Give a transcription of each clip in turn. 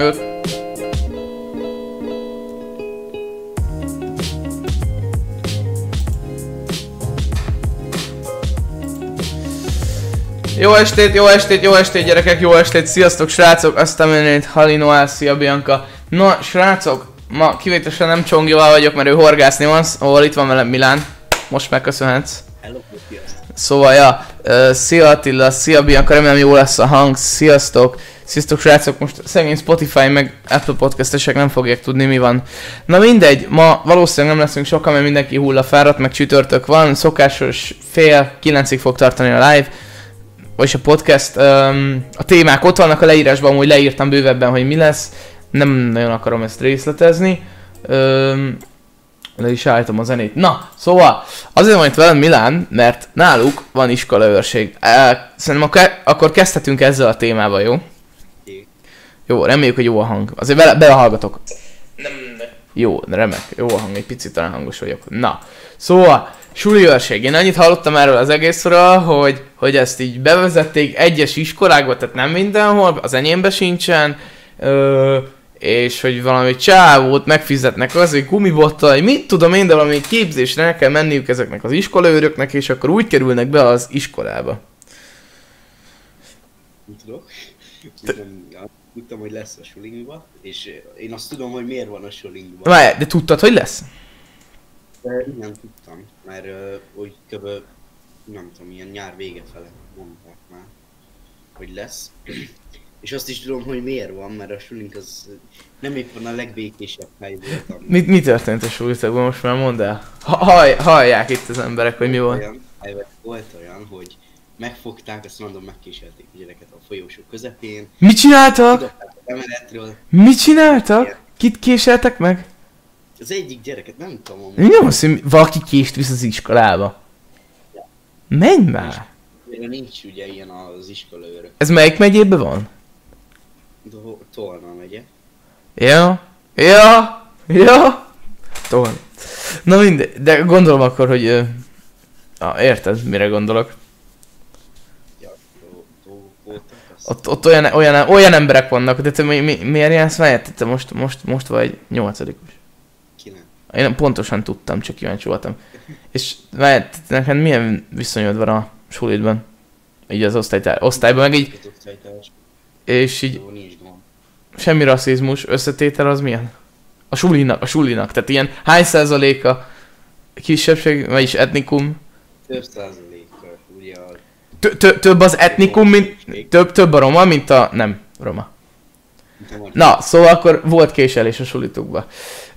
Öt. Jó estét, jó estét, jó estét gyerekek, jó estét, sziasztok srácok, azt a menét, Halinoál, szia Bianca. Na srácok, ma kivételesen nem Csongival vagyok, mert ő horgászni van, ahol itt van velem Milán. Most megköszönhetsz. Hello. Szóval, ja, uh, szia Attila, szia Bianca, remélem jó lesz a hang, sziasztok. Sziasztok srácok, most szegény Spotify meg Apple podcastesek nem fogják tudni mi van. Na mindegy, ma valószínűleg nem leszünk sokan, mert mindenki hulla fáradt, meg csütörtök van, szokásos fél kilencig fog tartani a live vagyis a podcast, um, a témák ott vannak a leírásban, hogy leírtam bővebben, hogy mi lesz. Nem nagyon akarom ezt részletezni. Um, le is állítom a zenét. Na, szóval, azért van itt velem Milán, mert náluk van iskolaőrség. Uh, szerintem ak- akkor kezdhetünk ezzel a témával, jó? Jó, reméljük, hogy jó a hang. Azért bele, belehallgatok. Nem, Jó, remek, jó a hang, egy picit talán hangos vagyok. Na, szóval, Suli őrség. Én annyit hallottam erről az egészről, hogy, hogy ezt így bevezették egyes iskolákba, tehát nem mindenhol, az enyémbe sincsen, ö, és hogy valami csávót megfizetnek az, hogy gumibottal, hogy mit tudom én, de valami képzésre ne kell menniük ezeknek az iskolaőröknek, és akkor úgy kerülnek be az iskolába. Nem tudok. Ja, tudtam, hogy lesz a sulingba, és eh, én azt tudom, hogy miért van a sulingba. Várj, de tudtad, hogy lesz? De igen, tudtam, mert uh, úgy kb. nem tudom, ilyen nyár vége fele mondták már, hogy lesz. És azt is tudom, hogy miért van, mert a suling az nem éppen a legbékésebb hely volt. ami- Mi, mi történt a sulitakban, most már mondd el. Ha, hall, hallják itt az emberek, hogy mi volt. Olyan, volt olyan, hogy megfogták, azt mondom, megkísérték a gyereket a folyósó közepén, Mit csináltak? emeletről, Mit csináltak? Kit késeltek meg? az egyik gyereket nem tudom, Mi nem azt, hogy valaki kést visz az iskolába. Menj már! Mert nincs ugye ilyen az iskolaőrök. Ez melyik megyében van? Do- Tolna megye. Ja, ja, ja. Tovább. Na mindegy, de gondolom akkor, hogy... Ah, érted, mire gondolok. Ja, do, do, voltak, azt Ott, ott olyan, olyan, olyan emberek vannak, de te mi, mi, miért jársz mellett? Te most, most, most vagy nyolcadikus. ki nem. Én pontosan tudtam, csak kíváncsi voltam. És mert neked milyen viszonyod van a sulidban? Így az osztálytár, osztályban, meg így, és így jó, nincs gond. semmi rasszizmus, összetétel az milyen? A sulinak, a sulinak, tehát ilyen hány százaléka kisebbség, vagyis etnikum? Több százalékkal, ugye a... Tö- tö- több az etnikum, mint, több, több a roma, mint a nem roma. Na, szóval akkor volt késelés a sulitukba.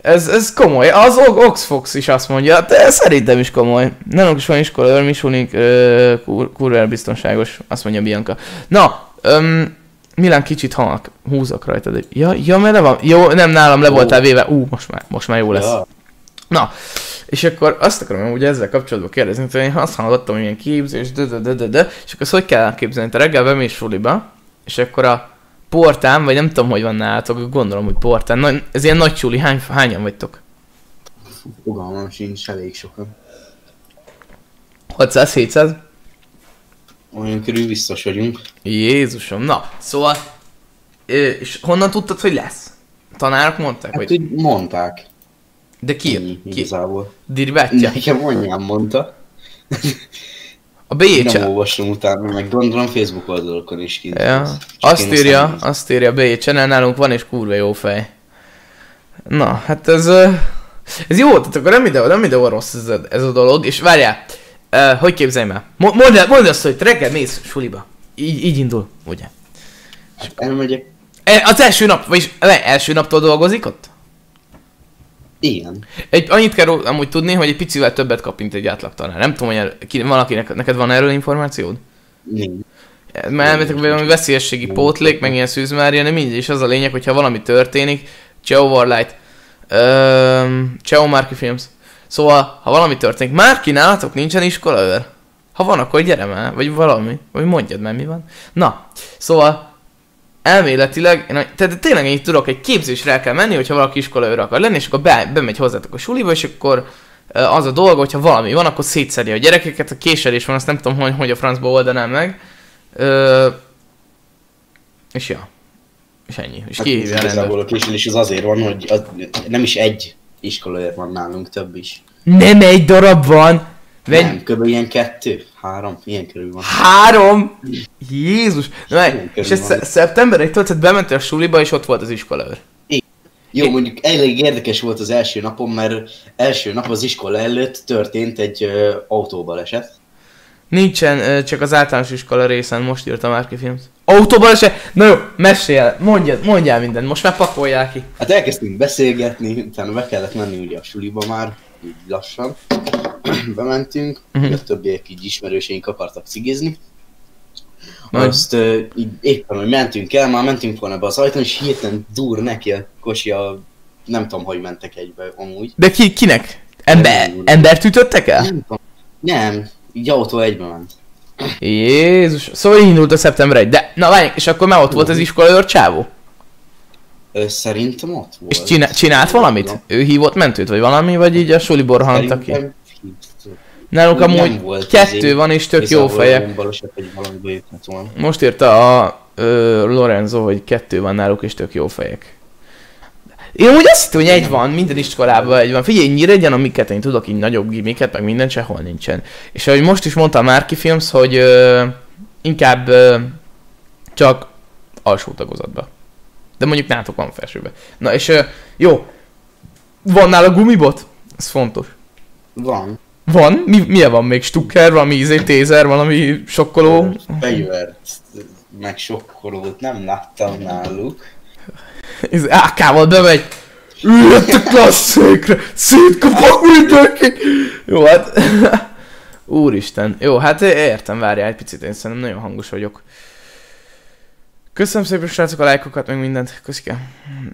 Ez, ez komoly. Az Oxfox is azt mondja, de szerintem is komoly. Nálunk is van iskola, mi sulink, ö, kur, kurva biztonságos, azt mondja Bianca. Na, öm, Milán kicsit halk, húzok rajtad. Ja, ja, mert le van. Jó, nem nálam le voltál véve. Ú, most már, most már jó lesz. Na, és akkor azt akarom ugye ezzel kapcsolatban kérdezni, hogy én azt hallottam, hogy ilyen képzés, de, de, de, de, de, és akkor azt hogy kell elképzelni? Te reggel bemész suliba, és akkor a portán, vagy nem tudom, hogy van nálatok, gondolom, hogy portán, na, ez ilyen nagy suli, hány, hányan vagytok? fogalmam sincs, elég sokan. 600-700? Olyan körül biztos vagyunk. Jézusom, na, szóval, és honnan tudtad, hogy lesz? Tanárok mondták, Hát hogy... úgy mondták. De ki? Ennyi, Ki? igazából. Dirbátja? Nekem anyám mondta. A Nem Bécse. olvastam utána, meg gondolom Facebook oldalokon is kint. Ja. Azt írja, nem- azt írja B channel, nálunk van és kurva jó fej. Na, hát ez... Ez jó, tehát akkor nem ide, nem ide rossz ez a, ez a dolog, és várjál, uh, hogy képzelj el? Mo- Mondd, mondd azt, hogy reggel mész suliba. Így, így indul, ugye? Hát elmegyek. E, Az első nap, vagyis le, első naptól dolgozik ott? Igen. Egy, annyit kell amúgy tudni, hogy egy picivel többet kap, mint egy átlag tanár. Nem tudom, hogy ki, valakinek, neked van erről információd? Nincs. Mert elmetek valami veszélyességi pótlék, meg ilyen szűzmárja, nem mindegy, és az a lényeg, hogyha valami történik, Ciao Warlight, um, Ciao Marky Films. Szóval, ha valami történik, Márki nálatok nincsen iskolaőr? Ha van, akkor gyere már, vagy valami, vagy mondjad már mi van. Na, szóval, elméletileg, én, tehát tényleg ennyit tudok, egy képzésre el kell menni, hogyha valaki iskolaőr akar lenni, és akkor be, bemegy hozzátok a suliba, és akkor az a dolga, hogyha valami van, akkor szétszedi a gyerekeket, a késelés van, azt nem tudom, hogy, hogy a francba oldanám meg. Ö, és ja. És ennyi. És Hát kihívja a rendőrt. igazából a késülés az azért van, hogy az, nem is egy iskolaőr van nálunk, több is. Nem egy darab van! Vegy... Nem, kb. ilyen kettő, három, ilyen körül van. Három! Jézus! Ilyen és ez sze- szeptember 1 tehát bementél a suliba, és ott volt az iskolaőr. Jó, mondjuk elég érdekes volt az első napom, mert első nap az iskola előtt történt egy ö, autóbaleset. Nincsen, ö, csak az általános iskola részen most írtam már ki filmt. Autóban se? Na jó, mesélj el, mondjad, mondjál mindent, most már pakolják ki. Hát elkezdtünk beszélgetni, utána be kellett menni ugye a suliba már, így lassan. Bementünk, Mhm. uh-huh. a többiek így ismerőseink akartak cigizni. Nagy. Azt uh, így éppen, hogy mentünk el, már mentünk volna be az ajtón, és hirtelen dur neki a kosi a... Nem tudom, hogy mentek egybe amúgy. De ki, kinek? Ember, embert ütöttek el? Nem tudom. Nem, így autó egybe ment. Jézus, szóval indult a szeptember 1, de na várj, és akkor már ott volt az iskolaőr csávó? Ö, szerintem ott volt. És csinál, csinált valamit? Ő hívott mentőt, vagy valami, vagy így a suliból hangta ki? Nálunk nem amúgy volt kettő izé. van, és tök jó fejek. Most írta a ö, Lorenzo, hogy kettő van náluk, és tök jó fejek. Én úgy azt hittem, hogy egy van, minden iskolában egy van. Figyelj, Nyíregyen, amiket én tudok, így nagyobb gimiket, meg minden sehol nincsen. És ahogy most is mondta a Márki Films, hogy ö, inkább ö, csak alsó tagozatba. De mondjuk nálatok van felsőbe. Na és ö, jó, van nála gumibot? Ez fontos. Van. Van? Mi, milyen van még? Stukker, valami izé, tézer, valami sokkoló? Fegyvert, meg sokkolót nem láttam náluk. Ez AK-val bemegy. Üljött a klasszékre, szétkapok mindenkit. Jó, hát... Úristen. Jó, hát értem, várjál egy picit, én szerintem nagyon hangos vagyok. Köszönöm szépen srácok a lájkokat, meg mindent. Köszike.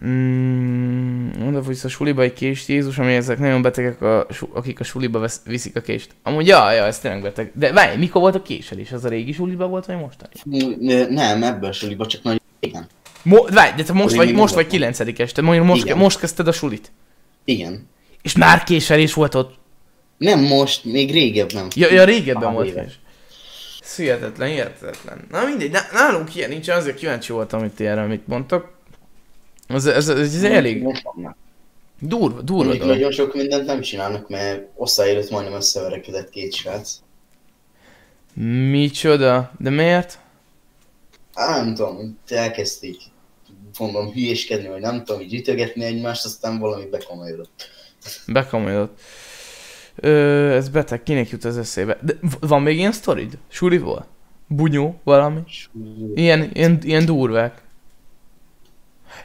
Mm, mondom, hogy a suliba egy kést, Jézus, ami ezek nagyon betegek, a, akik a suliba vesz, viszik a kést. Amúgy, ja, ja, ez tényleg beteg. De várj, mikor volt a késelés? Az a régi suliba volt, vagy mostani? Nem, ebből a suliba, csak nagyon régen. Mo- várj, de te most vagy, most vagy kilencedikes, te mondjuk most, most kezdted a sulit. Igen. És már késelés volt ott. Nem most, még régebben. Ja, ja régebben Pár volt éve. kés. Hihetetlen, hihetetlen. Na mindegy, nálunk ilyen nincsen, azért kíváncsi voltam, ti erre mit mondtak. Ez, ez, ez, ez elég durva, durva dolog. nagyon sok mindent nem csinálnak, mert osztály előtt majdnem összeverekedett két srác. Micsoda? De miért? Á, nem tudom, elkezdték mondom hülyéskedni, vagy nem tudom, így ütögetni egymást, aztán valami bekomolyodott. Bekomolyodott. Ö, ez beteg, kinek jut az eszébe? De van még ilyen sztorid? Suliból? Bunyó? Valami? Ilyen, ilyen, ilyen durvák.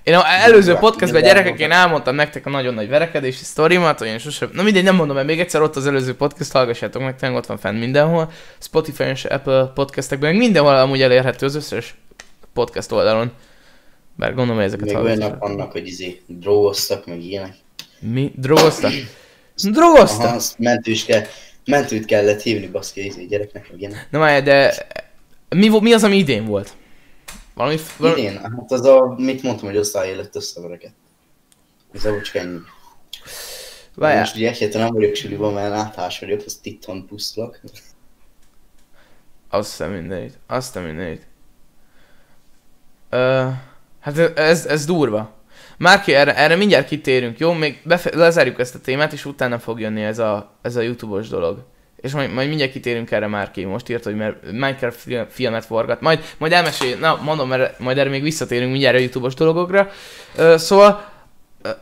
Én a előző podcastben gyerekek, én elmondtam. nektek a nagyon nagy verekedési sztorimat, olyan sosem... Na mindegy, nem mondom el még egyszer, ott az előző podcast, hallgassátok meg, tényleg ott van fenn mindenhol. Spotify és Apple podcastekben, meg mindenhol amúgy elérhető az összes podcast oldalon. Bár gondolom, hogy ezeket Még olyanok vannak, hogy izé drogoztak, meg ilyenek. Mi? Drogoztak? Drogoztak? Aha, azt mentős kell, mentőt kellett hívni baszki izé gyereknek, meg ilyenek. Na már, de mi, mi az, ami idén volt? Valami, valami... Idén, hát az a, mit mondtam, hogy osztály előtt összeverekedett. Ez a csak ennyi. Várjál. Most ugye egyáltalán nem vagyok suliban, mert áthás vagyok, azt itthon pusztulok. Azt hiszem mindenit. Azt hiszem mindenit. Ö, hát ez, ez durva. Márki, erre, erre mindjárt kitérünk, jó? Még befe- lezárjuk ezt a témát, és utána fog jönni ez a, ez a YouTube-os dolog. És majd, majd mindjárt kitérünk erre Márki. Most írt, hogy mert Minecraft film, filmet forgat. Majd, majd elmesél, na mondom, mert majd erre még visszatérünk mindjárt a YouTube-os dolgokra. Ö, szóval,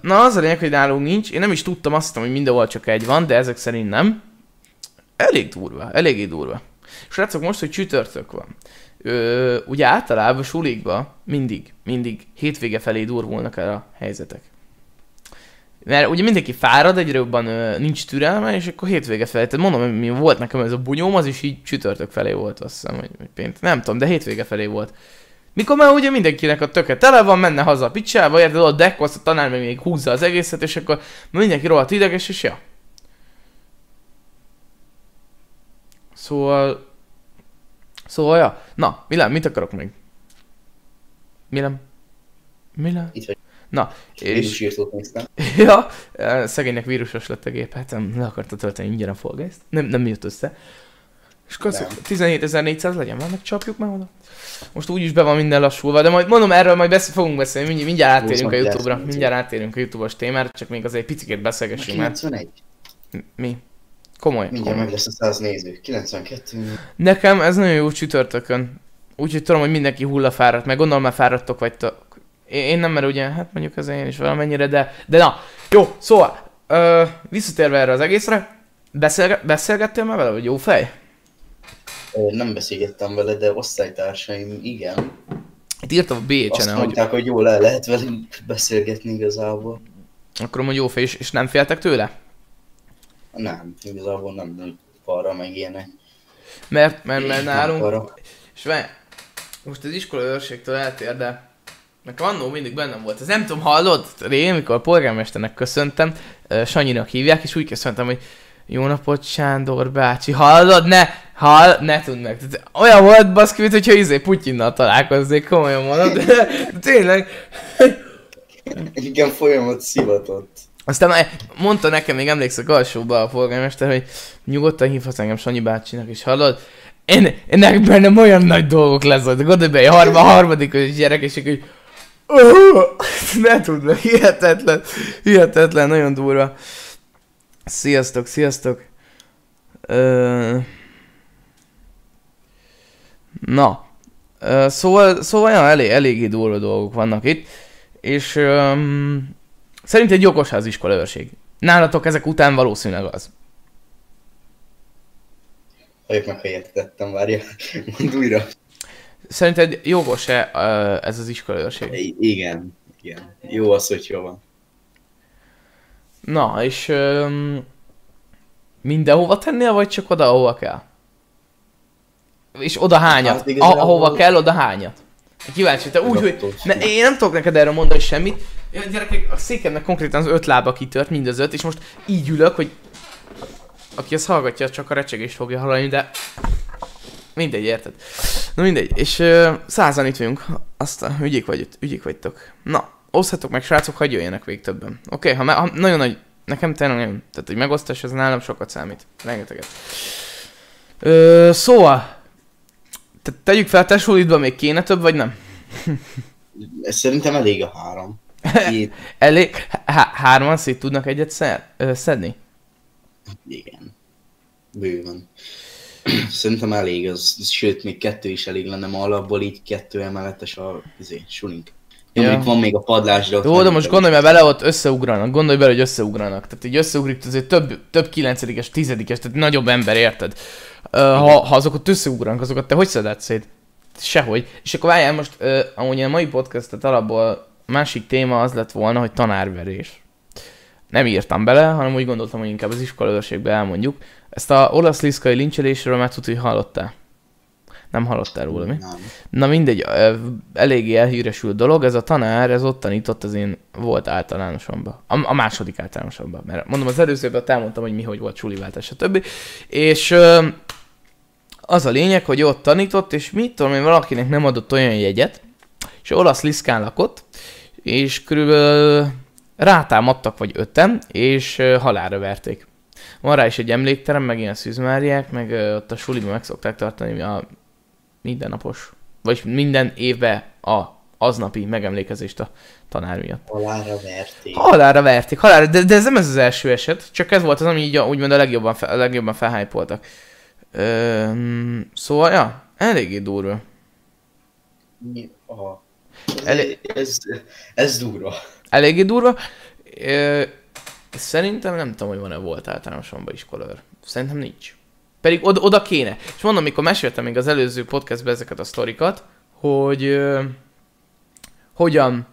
na az a lényeg, hogy nálunk nincs. Én nem is tudtam, azt hittem, hogy mindenhol csak egy van, de ezek szerint nem. Elég durva, eléggé durva. Srácok, most, hogy csütörtök van, ö, ugye általában sulikba mindig, mindig hétvége felé durvulnak el a helyzetek. Mert ugye mindenki fárad, egyre jobban ö, nincs türelme, és akkor hétvége felé. Tehát mondom, mi volt nekem ez a bunyóm, az is így csütörtök felé volt, azt hiszem, hogy, hogy pént. Nem tudom, de hétvége felé volt. Mikor már ugye mindenkinek a töke tele van, menne haza a picsába, érted, ott dekkolsz, a tanár meg még húzza az egészet, és akkor mindenki rohadt ideges, és ja. Szóval... Szóval, ja. Na, Milán, mit akarok még? Milán? Milán? Itt vagy. Na, és... Vírusírtót néztem. Ja, eh, szegénynek vírusos lett a gép, hát nem le akarta tölteni ingyen a Guys-t. Nem, nem jött össze. És köszönöm, Nem. 17.400 legyen, már megcsapjuk már oda. Most úgyis be van minden lassulva, de majd mondom, erről majd besz- fogunk beszélni, mindjárt, mindjárt átérünk a Youtube-ra, mindjárt átérünk a Youtube-os témára, csak még azért picit beszélgessünk már. 91. Mi? Komoly, Mindjárt komoly. meg lesz a 100 néző. 92. Nekem ez nagyon jó csütörtökön. Úgyhogy tudom, hogy mindenki hullafáradt, meg gondolom már fáradtok vagytok. Én, nem, mert ugye, hát mondjuk ez én is valamennyire, de, de na, jó, szóval, ö, visszatérve erre az egészre, beszélge, beszélgettél már vele, vagy jó fej? Nem beszélgettem vele, de osztálytársaim igen. Itt írtam a Azt BH-en, hogy mondták, hogy jól el lehet velem beszélgetni igazából. akkor mondjuk jó fej, és, és nem féltek tőle? Nem, igazából nem hogy falra meg ilyenek. Mert, mert, mert nálunk, falra. és várj, most az iskola őrségtől eltér, de nekem annó mindig bennem volt. Ez nem tudom, hallod? Én, mikor a polgármesternek köszöntem, Sanyinak hívják, és úgy köszöntem, hogy jó napot, Sándor bácsi, hallod? Ne, hall, ne tudd meg. Tehát olyan volt baszki, mint hogyha izé Putyinnal találkoznék, komolyan mondom, de, de tényleg. Igen, folyamat szivatott. Aztán már mondta nekem, még emlékszek alsóba a polgármester, hogy nyugodtan hívhatsz engem Sanyi bácsinak, és hallod? Én, ennek bennem olyan nagy dolgok hogy gondolj be, egy harma, harmadikos gyerek, és így "Ó, ne tudd meg, hihetetlen, hihetetlen, nagyon durva. Sziasztok, sziasztok. Ö... Na, Ö, szóval, szóval olyan elég, eléggé durva dolgok vannak itt, és öm, szerint egy jogos az iskola őrség. Nálatok ezek után valószínűleg az. Halljuk meg, ha várja. Mondd újra. Szerinted jogos-e ö, ez az iskola őrség? I- igen, igen. Jó az, hogy jó van. Na, és öm, mindenhova tennél, vagy csak oda, ahova kell? És oda hányat? Hát Hát, igazából- ahova kell, oda hányat? Kíváncsi, te úgy, hogy ne, én nem tudok neked erről mondani semmit. Ja, gyerekek, a székemnek konkrétan az öt lába kitört, mind az öt, és most így ülök, hogy aki ezt hallgatja, csak a recsegést fogja hallani, de mindegy, érted? Na mindegy, és ö, százan itt vagyunk, aztán ügyék, vagy, ügyék vagytok. Na, oszthatok meg, srácok, hagyj jöjjenek végig többen. Oké, okay, ha, me- ha, nagyon nagy, nekem tényleg nagyon, tehát hogy megosztás, ez nálam sokat számít. Rengeteget. Ö, szóval, te, tegyük fel, te még kéne több, vagy nem? Szerintem elég a három. Két, Elég, há- hárman szét tudnak egyet szer, szedni? igen. Bőven. Szerintem elég az, sőt még kettő is elég lenne, ma alapból így kettő emeletes a izé, sulink. Ja. ja. van még a padlás, de ott Jó, de most gondolj már bele, ott összeugranak. Gondolj bele, hogy összeugranak. Tehát így összeugrik, azért több, több kilencedikes, tizedikes, tehát nagyobb ember, érted? Ha, ha azok ott összeugranak, azokat te hogy szeded szét? Sehogy. És akkor várjál most, uh, amúgy a mai podcastet alapból a másik téma az lett volna, hogy tanárverés. Nem írtam bele, hanem úgy gondoltam, hogy inkább az iskolaőrségbe elmondjuk. Ezt a olasz liszkai lincselésről már tudod, hogy hallottál. Nem hallottál róla, mi? Nem. Na mindegy, eléggé elhíresült dolog, ez a tanár, ez ott tanított az én volt általánosomba. A, a második általánosomba, mert mondom az előzőben elmondtam, hogy mi hogy volt suliváltás, stb. És az a lényeg, hogy ott tanított, és mit tudom én, valakinek nem adott olyan jegyet, és olasz liszkán lakott, és körülbelül rátámadtak vagy öten, és halálra verték. Van rá is egy emlékterem, meg ilyen szűzmáriák, meg ott a suliban meg szokták tartani a mindennapos, vagy minden évben a aznapi megemlékezést a tanár miatt. Halára verték. Halára verték, halára, de, de ez nem ez az első eset, csak ez volt az, ami így a- úgymond a legjobban, fe, a legjobban felhájpoltak. Öm, szóval, ja, eléggé durva. Mi? Aha. Elé- Ez, ez durva. Eléggé durva. Szerintem nem tudom, hogy van-e volt általánosomban iskolaőr. Szerintem nincs. Pedig oda, oda kéne. És mondom, mikor meséltem még az előző podcastben ezeket a sztorikat, hogy ö, hogyan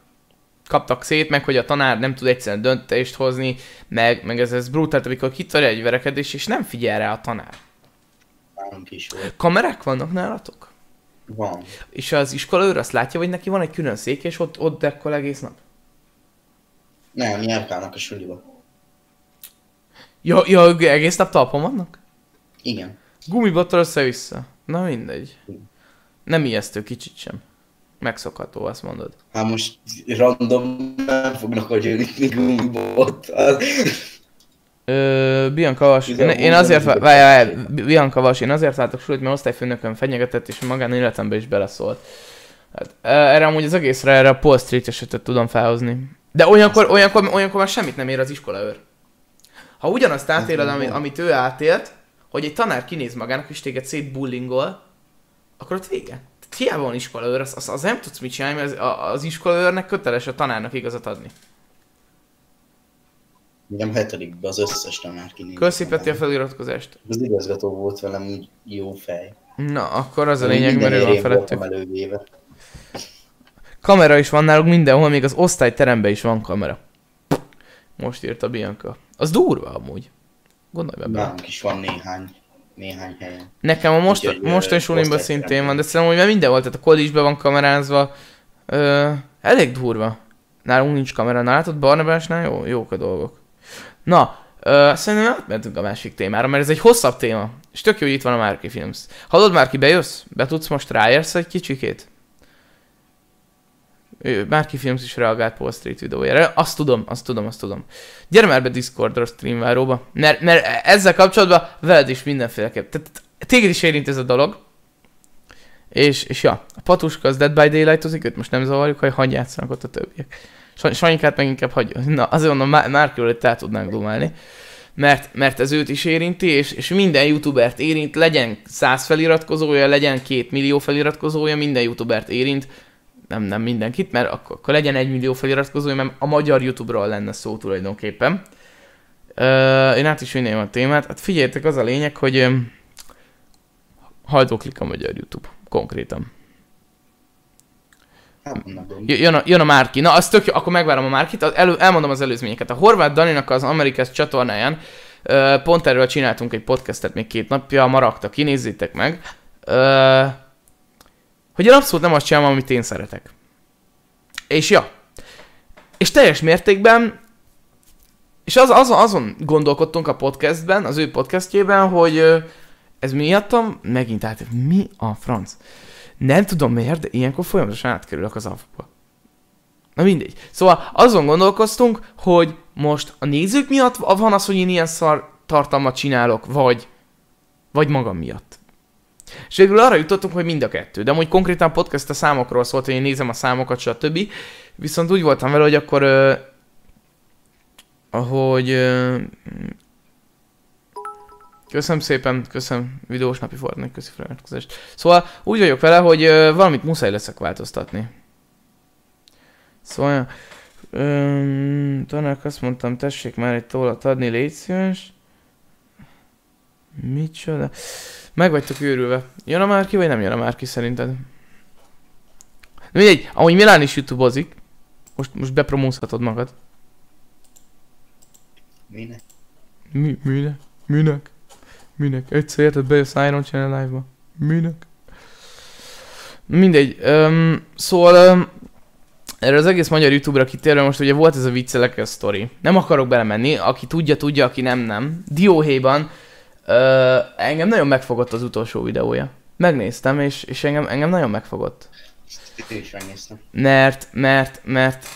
kaptak szét, meg hogy a tanár nem tud egyszerűen döntést hozni, meg, meg ez, ez brutál, amikor kitörje egy verekedés, és nem figyel rá a tanár. Nálunk is volt. Kamerák vannak nálatok? Van. És az iskolaőr azt látja, hogy neki van egy külön szék, és ott, ott dekkol egész nap? Nem, járkálnak a suliba. Ja, ja, egész nap talpon vannak? Igen. Gumibottal össze-vissza. Na mindegy. Nem ijesztő kicsit sem. Megszokható, azt mondod. Hát most random nem fognak agyonütni gumibottal. Ö, Bianca Vas, én, én azért, várjál, várjál, Bianca Vas, én azért váltok sulit, mert osztályfőnököm fenyegetett, és a magánéletembe is beleszólt. Hát, erre amúgy az egészre, erre a Paul Street esetet tudom felhozni. De olyankor, olyankor, olyankor már semmit nem ér az iskolaőr. Ha ugyanazt átéled, ami, amit ő átélt, hogy egy tanár kinéz magának, és téged szétbullingol, akkor ott vége. Tehát hiába van iskolaőr, az, az, az nem tudsz mit csinálni, mert az, az iskolaőrnek köteles a tanárnak igazat adni. Nem hetedikbe az összes tanár kinézett. Köszi Peti a feliratkozást. Az igazgató volt velem úgy jó fej. Na, akkor az a lényeg, mert ő van felettük. elővéve. Kamera is van náluk mindenhol, még az osztályteremben is van kamera. Most írta Bianca. Az durva amúgy. Gondolj be bele. Nálunk is van néhány, néhány helyen. Nekem a most, ö, mostani sulimban szintén van, de szerintem, hogy már minden volt, tehát a kollégisben van kamerázva. Ö, elég durva. Nálunk nincs kamera, Na, látod Barnabásnál jó, jók a dolgok. Na, ö, szerintem átmentünk a másik témára, mert ez egy hosszabb téma. És tök jó, hogy itt van a Márki Films. Hallod Márki, bejössz? Be tudsz most ráérsz egy kicsikét? Ő, Márki Films is reagált Paul Street videójára. Azt tudom, azt tudom, azt tudom. Gyere már be Discordra, streamváróba. Mert, mert ezzel kapcsolatban veled is mindenféleképp. Tehát téged is érint ez a dolog. És, és ja, a patuska az Dead by Daylight-ozik, őt most nem zavarjuk, hogy hagyj játszanak ott a többiek. Sany- Sanyikát meg inkább hagy. Na, azért mondom, Má- Márkiról, hogy el tudnánk dumálni. Mert, mert ez őt is érinti, és, és minden youtubert érint, legyen 100 feliratkozója, legyen 2 millió feliratkozója, minden youtubert érint, nem, nem mindenkit, mert akkor, akkor legyen egy millió feliratkozója, mert a magyar YouTube-ról lenne szó tulajdonképpen. Ö, én át is vinném a témát. Hát figyeljetek, az a lényeg, hogy ö, hajdóklik a magyar YouTube. Konkrétan. Hát gond. J- Jön a, jön a Márki. Na, az tök jó, akkor megvárom a Márkit. Elő, elmondom az előzményeket. A Horváth Daninak az Amerikás csatornáján ö, pont erről csináltunk egy podcastet még két napja, ma rakta ki, nézzétek meg. Hogy én abszolút nem azt csinálom, amit én szeretek. És ja. És teljes mértékben és az, az, azon gondolkodtunk a podcastben, az ő podcastjében, hogy ez miattam, megint át, mi a franc? Nem tudom miért, de ilyenkor folyamatosan átkerülök az alfaba. Na mindegy. Szóval azon gondolkoztunk, hogy most a nézők miatt van az, hogy én ilyen szar tartalmat csinálok, vagy, vagy magam miatt. És végül arra jutottunk, hogy mind a kettő. De amúgy konkrétan podcast a számokról szólt, hogy én nézem a számokat, stb. Viszont úgy voltam vele, hogy akkor... Ö, Köszönöm szépen, köszönöm videós napi Fortnite, köszi feliratkozást. Szóval úgy vagyok vele, hogy ö, valamit muszáj leszek változtatni. Szóval, öm, tanárok azt mondtam, tessék már egy tollat adni, légy szíves. Micsoda? Meg vagytok őrülve. Jön a Márki, vagy nem jön a Márki szerinted? Mindegy, ahogy Milán is youtubeozik, most, most bepromózhatod magad. Minek? Mi, minek? Minek? Minek? Egyszer érted, bejössz Iron Channel live-ba. Minek? Mindegy. Um, szóval um, erre az egész magyar YouTube-ra kitérve most ugye volt ez a viccelekes sztori. Nem akarok belemenni, aki tudja, tudja, aki nem, nem. Dióhéjban uh, engem nagyon megfogott az utolsó videója. Megnéztem, és, és engem, engem nagyon megfogott. Én is megnéztem. Mert, mert, mert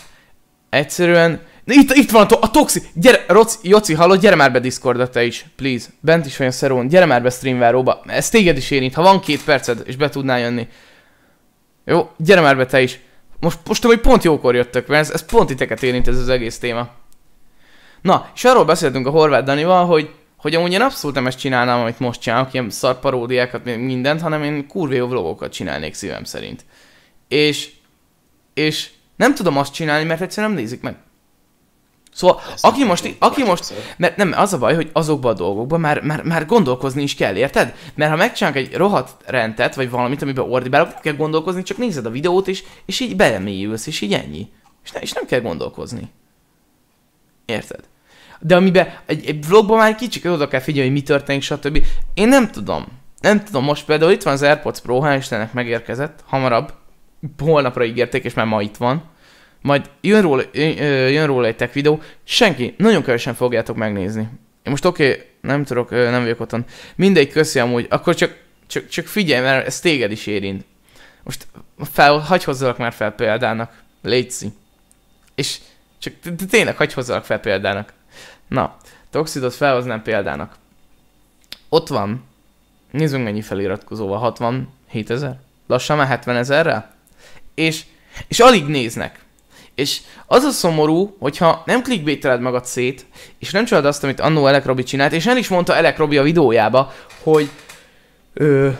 egyszerűen... Itt, itt van a, to- a Toxi! Gyere, Roci, Joci, hallod? Gyere már be Discordra te is, please. Bent is vagy a szerón, gyere már be streamváróba. Ez téged is érint, ha van két perced, és be tudnál jönni. Jó, gyere már be te is. Most, most hogy pont jókor jöttök, mert ez, ez pont titeket érint ez az egész téma. Na, és arról beszéltünk a Horváth Danival, hogy, hogy amúgy én abszolút nem ezt csinálnám, amit most csinálok, ilyen szar paródiákat, mindent, hanem én kurva jó vlogokat csinálnék szívem szerint. És, és nem tudom azt csinálni, mert egyszerűen nem nézik meg. Szóval, Ezt aki most, aki most, mert nem, az a baj, hogy azokban a dolgokban már, már, már gondolkozni is kell, érted? Mert ha megcsinálunk egy rohadt rendet, vagy valamit, amiben ordibálok, nem kell gondolkozni, csak nézed a videót, és, és így belemélyülsz, és így ennyi. És, ne, és nem kell gondolkozni. Érted? De amiben egy, egy vlogban már kicsit oda kell figyelni, hogy mi történik, stb. Én nem tudom. Nem tudom, most például itt van az AirPods Pro, hál' Istennek megérkezett, hamarabb. Holnapra ígérték, és már ma itt van. Majd jön róla, jön, róla egy tech videó, senki, nagyon kevesen fogjátok megnézni. Én most oké, okay, nem tudok, nem vagyok otthon. Mindegy, köszi amúgy, akkor csak, csak, csak figyelj, mert ez téged is érint. Most fel, hagyj hozzalak már fel példának. Létszi. És csak tényleg hagyj hozzalak fel példának. Na, Toxidot felhoznám példának. Ott van, nézzünk mennyi feliratkozóval, 67 ezer? Lassan már 70 ezerrel? És, és alig néznek. És az a szomorú, hogyha nem clickbaiteled magad szét, és nem csinálod azt, amit annó Elek Robi csinált, és el is mondta Elek Robi a videójába, hogy ö,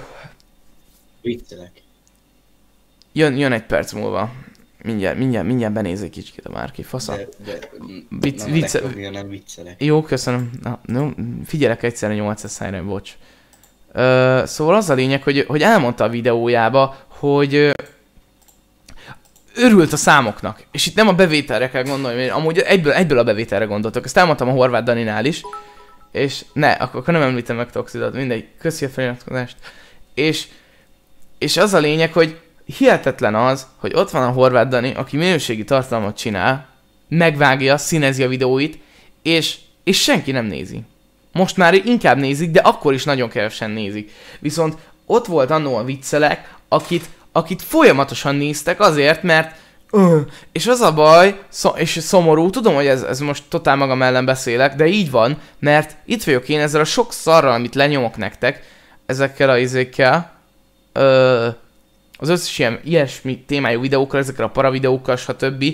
Viccelek. jön, jön egy perc múlva. Mindjárt, mindjárt, mindjárt benézek kicsit a márki fasza. De, de Vicc- nem, vicce- nem viccelek. Jó, köszönöm. Na, no, figyelek egyszerre 800 szájra, bocs. Ö, szóval az a lényeg, hogy, hogy elmondta a videójába, hogy örült a számoknak. És itt nem a bevételre kell gondolni, mert amúgy egyből, egyből a bevételre gondoltok. Ezt elmondtam a Horváth Daninál is. És ne, akkor, akkor nem említem meg Toxidot, mindegy. Köszi a feliratkozást. És, és az a lényeg, hogy hihetetlen az, hogy ott van a Horváth Dani, aki minőségi tartalmat csinál, megvágja, színezi a videóit, és, és senki nem nézi. Most már inkább nézik, de akkor is nagyon kevesen nézik. Viszont ott volt annó a viccelek, akit, akit folyamatosan néztek azért, mert és az a baj, és szomorú, tudom, hogy ez, ez most totál magam ellen beszélek, de így van, mert itt vagyok én ezzel a sok szarral, amit lenyomok nektek, ezekkel a izékkel, az összes ilyen ilyesmi témájú videókkal, ezekkel a paravideókkal, stb.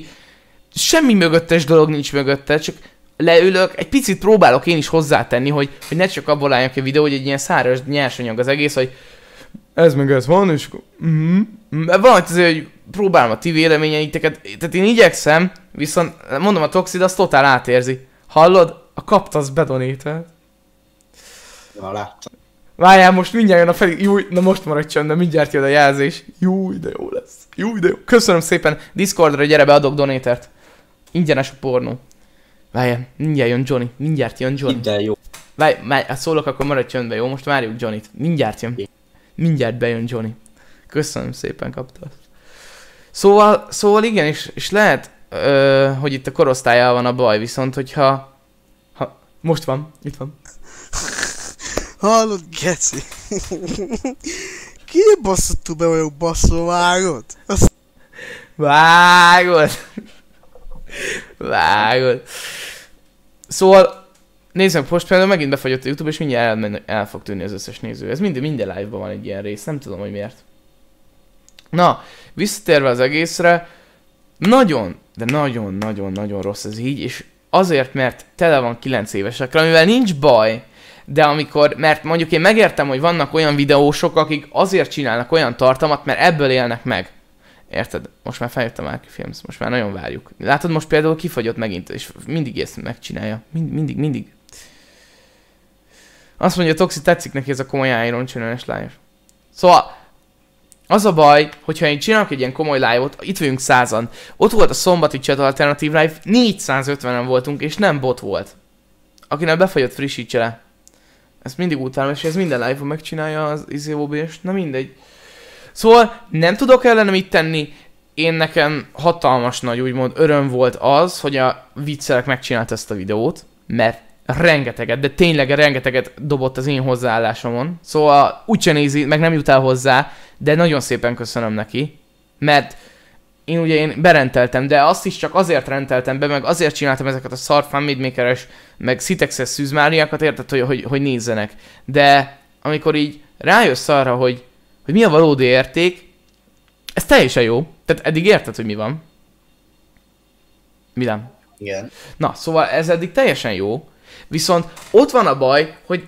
Semmi mögöttes dolog nincs mögötte, csak leülök, egy picit próbálok én is hozzátenni, hogy, hogy ne csak abból álljak a videó, hogy egy ilyen száraz nyersanyag az egész, hogy ez meg ez van, és akkor... Mm-hmm. Valamit azért, hogy próbálom a ti véleményeiteket, tehát én igyekszem, viszont mondom a Toxid, azt totál átérzi. Hallod? A kaptasz bedonételt. Ja, láttam. Várjál, most mindjárt jön a fel... Júj, na most maradj csöndben, mindjárt jön a jelzés. Júj, de jó lesz. Júj, de jó. Köszönöm szépen. Discordra gyere be, adok donétert. Ingyenes a pornó. Várjál, mindjárt jön Johnny. Mindjárt jön Johnny. Hidd el, jó. Várj, várj, szólok, akkor maradj csöndben, jó? Most várjuk Johnnyt. Mindjárt jön. Mindjárt bejön Johnny. Köszönöm szépen, kapta. Szóval, szóval igen, és, és lehet, ö, hogy itt a korosztályával van a baj, viszont hogyha... Ha, most van, itt van. Hallod, geci? Ki basszottul be vagyok basszó, vágod? Azt Vágod! Vágod. Szóval, nézzük, most például megint befagyott a YouTube, és mindjárt el, el fog tűnni az összes néző. Ez minden, minden live-ban van egy ilyen rész, nem tudom, hogy miért. Na, visszatérve az egészre, nagyon, de nagyon-nagyon-nagyon rossz ez így, és azért, mert tele van 9 évesekre, amivel nincs baj, de amikor, mert mondjuk én megértem, hogy vannak olyan videósok, akik azért csinálnak olyan tartalmat, mert ebből élnek meg. Érted? Most már feljött a Márki Films, most már nagyon várjuk. Látod, most például kifagyott megint, és mindig ezt megcsinálja. Mind, mindig, mindig. Azt mondja, Toxi tetszik neki ez a komoly Iron csinálás live. Szóval, az a baj, hogyha én csinálok egy ilyen komoly live-ot, itt vagyunk százan. Ott volt a szombati chat alternatív live, 450-en voltunk, és nem bot volt. Akinek befagyott frissítse le. Ezt mindig utálom, és ez minden live-on megcsinálja az izé és na mindegy. Szóval nem tudok ellene mit tenni, én nekem hatalmas nagy úgymond öröm volt az, hogy a viccelek megcsinált ezt a videót, mert rengeteget, de tényleg rengeteget dobott az én hozzáállásomon. Szóval úgyse nézi, meg nem jut el hozzá, de nagyon szépen köszönöm neki, mert én ugye én berenteltem, de azt is csak azért renteltem be, meg azért csináltam ezeket a szar fanmade meg szitexes szűzmáriákat, érted, hogy, hogy, hogy nézzenek. De amikor így rájössz arra, hogy, hogy mi a valódi érték, ez teljesen jó. Tehát eddig érted, hogy mi van. Mi nem? Igen. Na, szóval ez eddig teljesen jó, viszont ott van a baj, hogy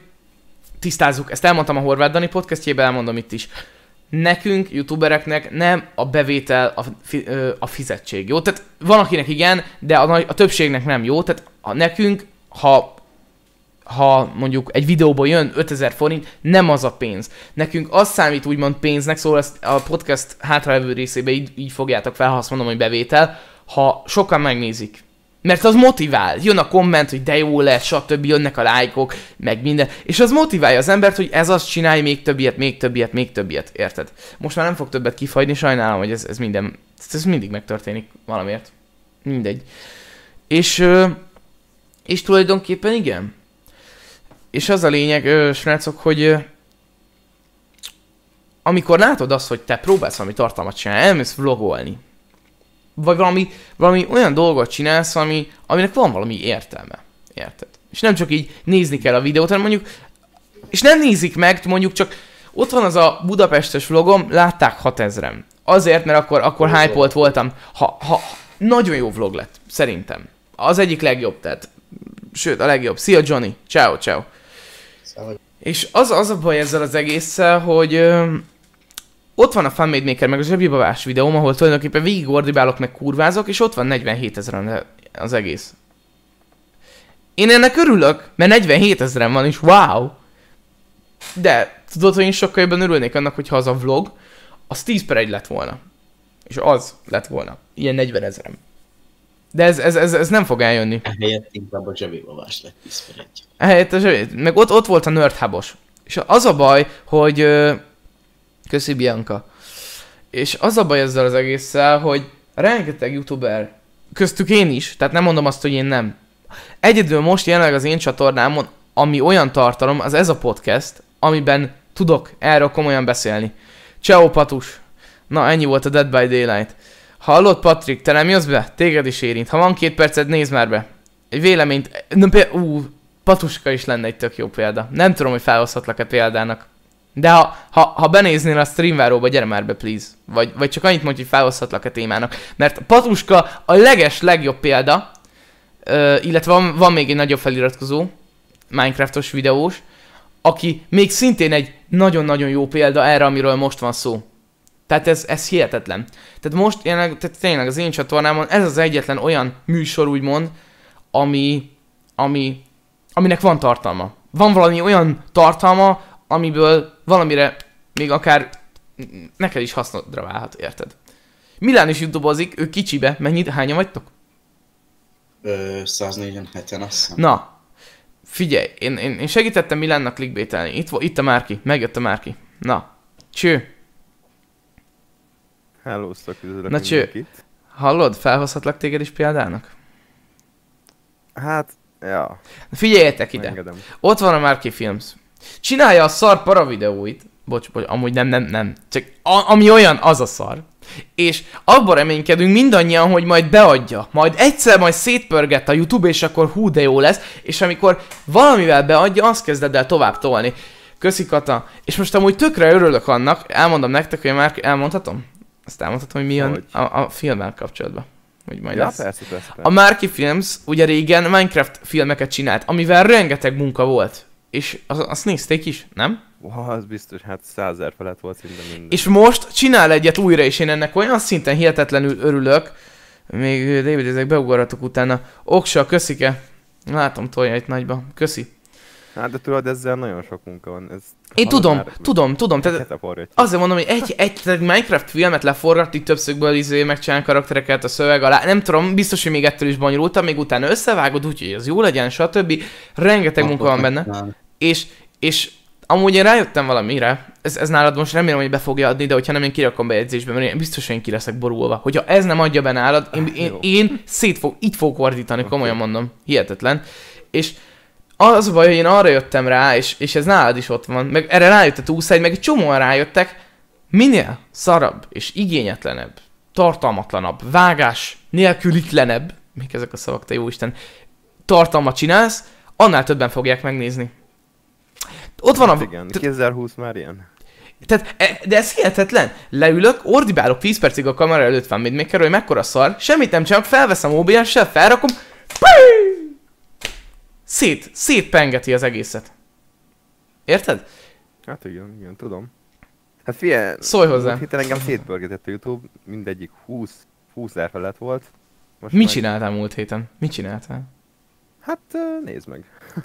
tisztázzuk, ezt elmondtam a Horváth Dani podcastjében, elmondom itt is. Nekünk, youtubereknek nem a bevétel a, fi, a fizetség, jó? Tehát van akinek igen, de a, a többségnek nem jó, tehát a, nekünk, ha ha mondjuk egy videóból jön 5000 forint, nem az a pénz. Nekünk az számít úgymond pénznek, szóval ezt a podcast hátralévő részében így, így fogjátok fel, ha azt mondom, hogy bevétel, ha sokan megnézik. Mert az motivál. Jön a komment, hogy de jó lesz, stb. jönnek a lájkok, meg minden. És az motiválja az embert, hogy ez azt csinálj, még többiet, még többiet, még többiet. Érted? Most már nem fog többet kifagyni, sajnálom, hogy ez, ez minden, ez mindig megtörténik valamiért. Mindegy. És, és tulajdonképpen igen. És az a lényeg, srácok, hogy amikor látod azt, hogy te próbálsz valami tartalmat csinálni, elmész vlogolni, vagy valami, valami olyan dolgot csinálsz, ami, aminek van valami értelme. Érted? És nem csak így nézni kell a videót, hanem mondjuk, és nem nézik meg, mondjuk csak ott van az a Budapestes vlogom, látták 6000-en. Azért, mert akkor, akkor hype voltam. Ha, ha, nagyon jó vlog lett, szerintem. Az egyik legjobb, tehát, sőt, a legjobb. Szia Johnny, ciao, ciao. Szóval, És az, az a baj ezzel az egésszel, hogy ott van a Fanmade Maker meg a zsebibabás videóm, ahol tulajdonképpen végig ordibálok meg kurvázok, és ott van 47 ezeren az egész. Én ennek örülök, mert 47 ezeren van, és wow! De tudod, hogy én sokkal jobban örülnék annak, hogyha az a vlog, az 10 per 1 lett volna. És az lett volna. Ilyen 40 ezerem. De ez, ez, ez, ez nem fog eljönni. ehelyett inkább a zsebévavás lett 10 per 1. Ehelyett a zsebét. Meg ott, ott volt a nerd hubos. És az a baj, hogy... Köszi Bianca. És az a baj ezzel az egésszel, hogy rengeteg youtuber, köztük én is, tehát nem mondom azt, hogy én nem. Egyedül most jelenleg az én csatornámon, ami olyan tartalom, az ez a podcast, amiben tudok erről komolyan beszélni. Ciao Patus! Na, ennyi volt a Dead by Daylight. Hallod, Patrik, te nem jössz be? Téged is érint. Ha van két perced, nézd már be. Egy véleményt... Na, például... Ú, Patuska is lenne egy tök jó példa. Nem tudom, hogy felhozhatlak-e példának. De ha, ha, ha benéznél a streamváróba, gyere már be, please. Vagy, vagy csak annyit mondj, hogy felhozhatlak-e témának. Mert Patuska a leges legjobb példa, ö, illetve van, van még egy nagyobb feliratkozó, Minecraftos videós, aki még szintén egy nagyon-nagyon jó példa erre, amiről most van szó. Tehát ez, ez hihetetlen. Tehát most jelenleg, tehát tényleg az én csatornámon ez az egyetlen olyan műsor, úgymond, ami, ami, aminek van tartalma. Van valami olyan tartalma, amiből valamire még akár neked is hasznodra válhat, érted? Milán is youtubeozik, ő kicsibe, mennyit, hányan vagytok? Ö, 147-en azt hiszem. Na, figyelj, én, én, én segítettem Milánnak clickbaitelni. Itt, itt a Márki, megjött a Márki. Na, cső, Hellóztak, üdvözlök Na, cső. mindenkit. hallod? Felhozhatlak téged is példának? Hát, ja, Figyeljetek ide. engedem. Ott van a Márki Films. Csinálja a szar para videóit. Bocs, bocs, amúgy nem, nem, nem. Csak a, ami olyan, az a szar. És abban reménykedünk mindannyian, hogy majd beadja. Majd egyszer majd szétpörget a YouTube, és akkor hú de jó lesz. És amikor valamivel beadja, azt kezded el tovább tolni. Köszi Kata. És most amúgy tökre örülök annak, elmondom nektek, hogy már elmondhatom? Azt elmondhatom, hogy mi jön a, a filmmel kapcsolatban. Hogy majd Ja, lesz. persze, persze, persze. A Marky Films ugye régen Minecraft filmeket csinált, amivel rengeteg munka volt. És az- azt nézték is, nem? Wow, az biztos, hát százer felett volt szinte minden. És most csinál egyet újra, és én ennek olyan szinten hihetetlenül örülök. Még David, ezek beugorhatok utána. Oksa, köszike. Látom, tolja itt nagyba. Köszi. Hát de tudod, ezzel nagyon sok munka van. Ez, Én tudom, már? tudom, tudom. Tehát. Azért mondom, hogy egy, egy tehát Minecraft filmet leforgatni többszögből izé, megcsinálni karaktereket a szöveg alá. Nem tudom, biztos, hogy még ettől is bonyolultam, még utána összevágod, úgyhogy ez jó legyen, stb. Rengeteg munka van benne. És, és amúgy én rájöttem valamire, ez, ez nálad most remélem, hogy be fogja adni, de hogyha nem, én kirakom bejegyzésbe, mert én biztos, hogy én ki leszek borulva. Hogyha ez nem adja be nálad, én, én, Jó. én szét fog, itt fogok ordítani, komolyan mondom. Hihetetlen. És az a baj, hogy én arra jöttem rá, és, és ez nálad is ott van, meg erre rájött a túlszáj, meg egy csomóan rájöttek, minél szarabb és igényetlenebb, tartalmatlanabb, vágás nélkülitlenebb, mik ezek a szavak, te jóisten, tartalmat csinálsz, annál többen fogják megnézni. Ott van a... Hát igen, t- 2020 már ilyen. tehát, e- de ez hihetetlen. Leülök, ordibálok 10 percig a kamera előtt van, még kerül, hogy mekkora szar, semmit nem csinálok, felveszem OBS-sel, felrakom, ping! szét, szétpengeti az egészet. Érted? Hát igen, igen, tudom. Hát figyelj, Szólj hozzá. héten engem szétpörgetett a Youtube, mindegyik 20, 20 ezer felett volt. Most Mit meg- csináltál múlt héten? Mit csináltál? Hát nézd meg. Hát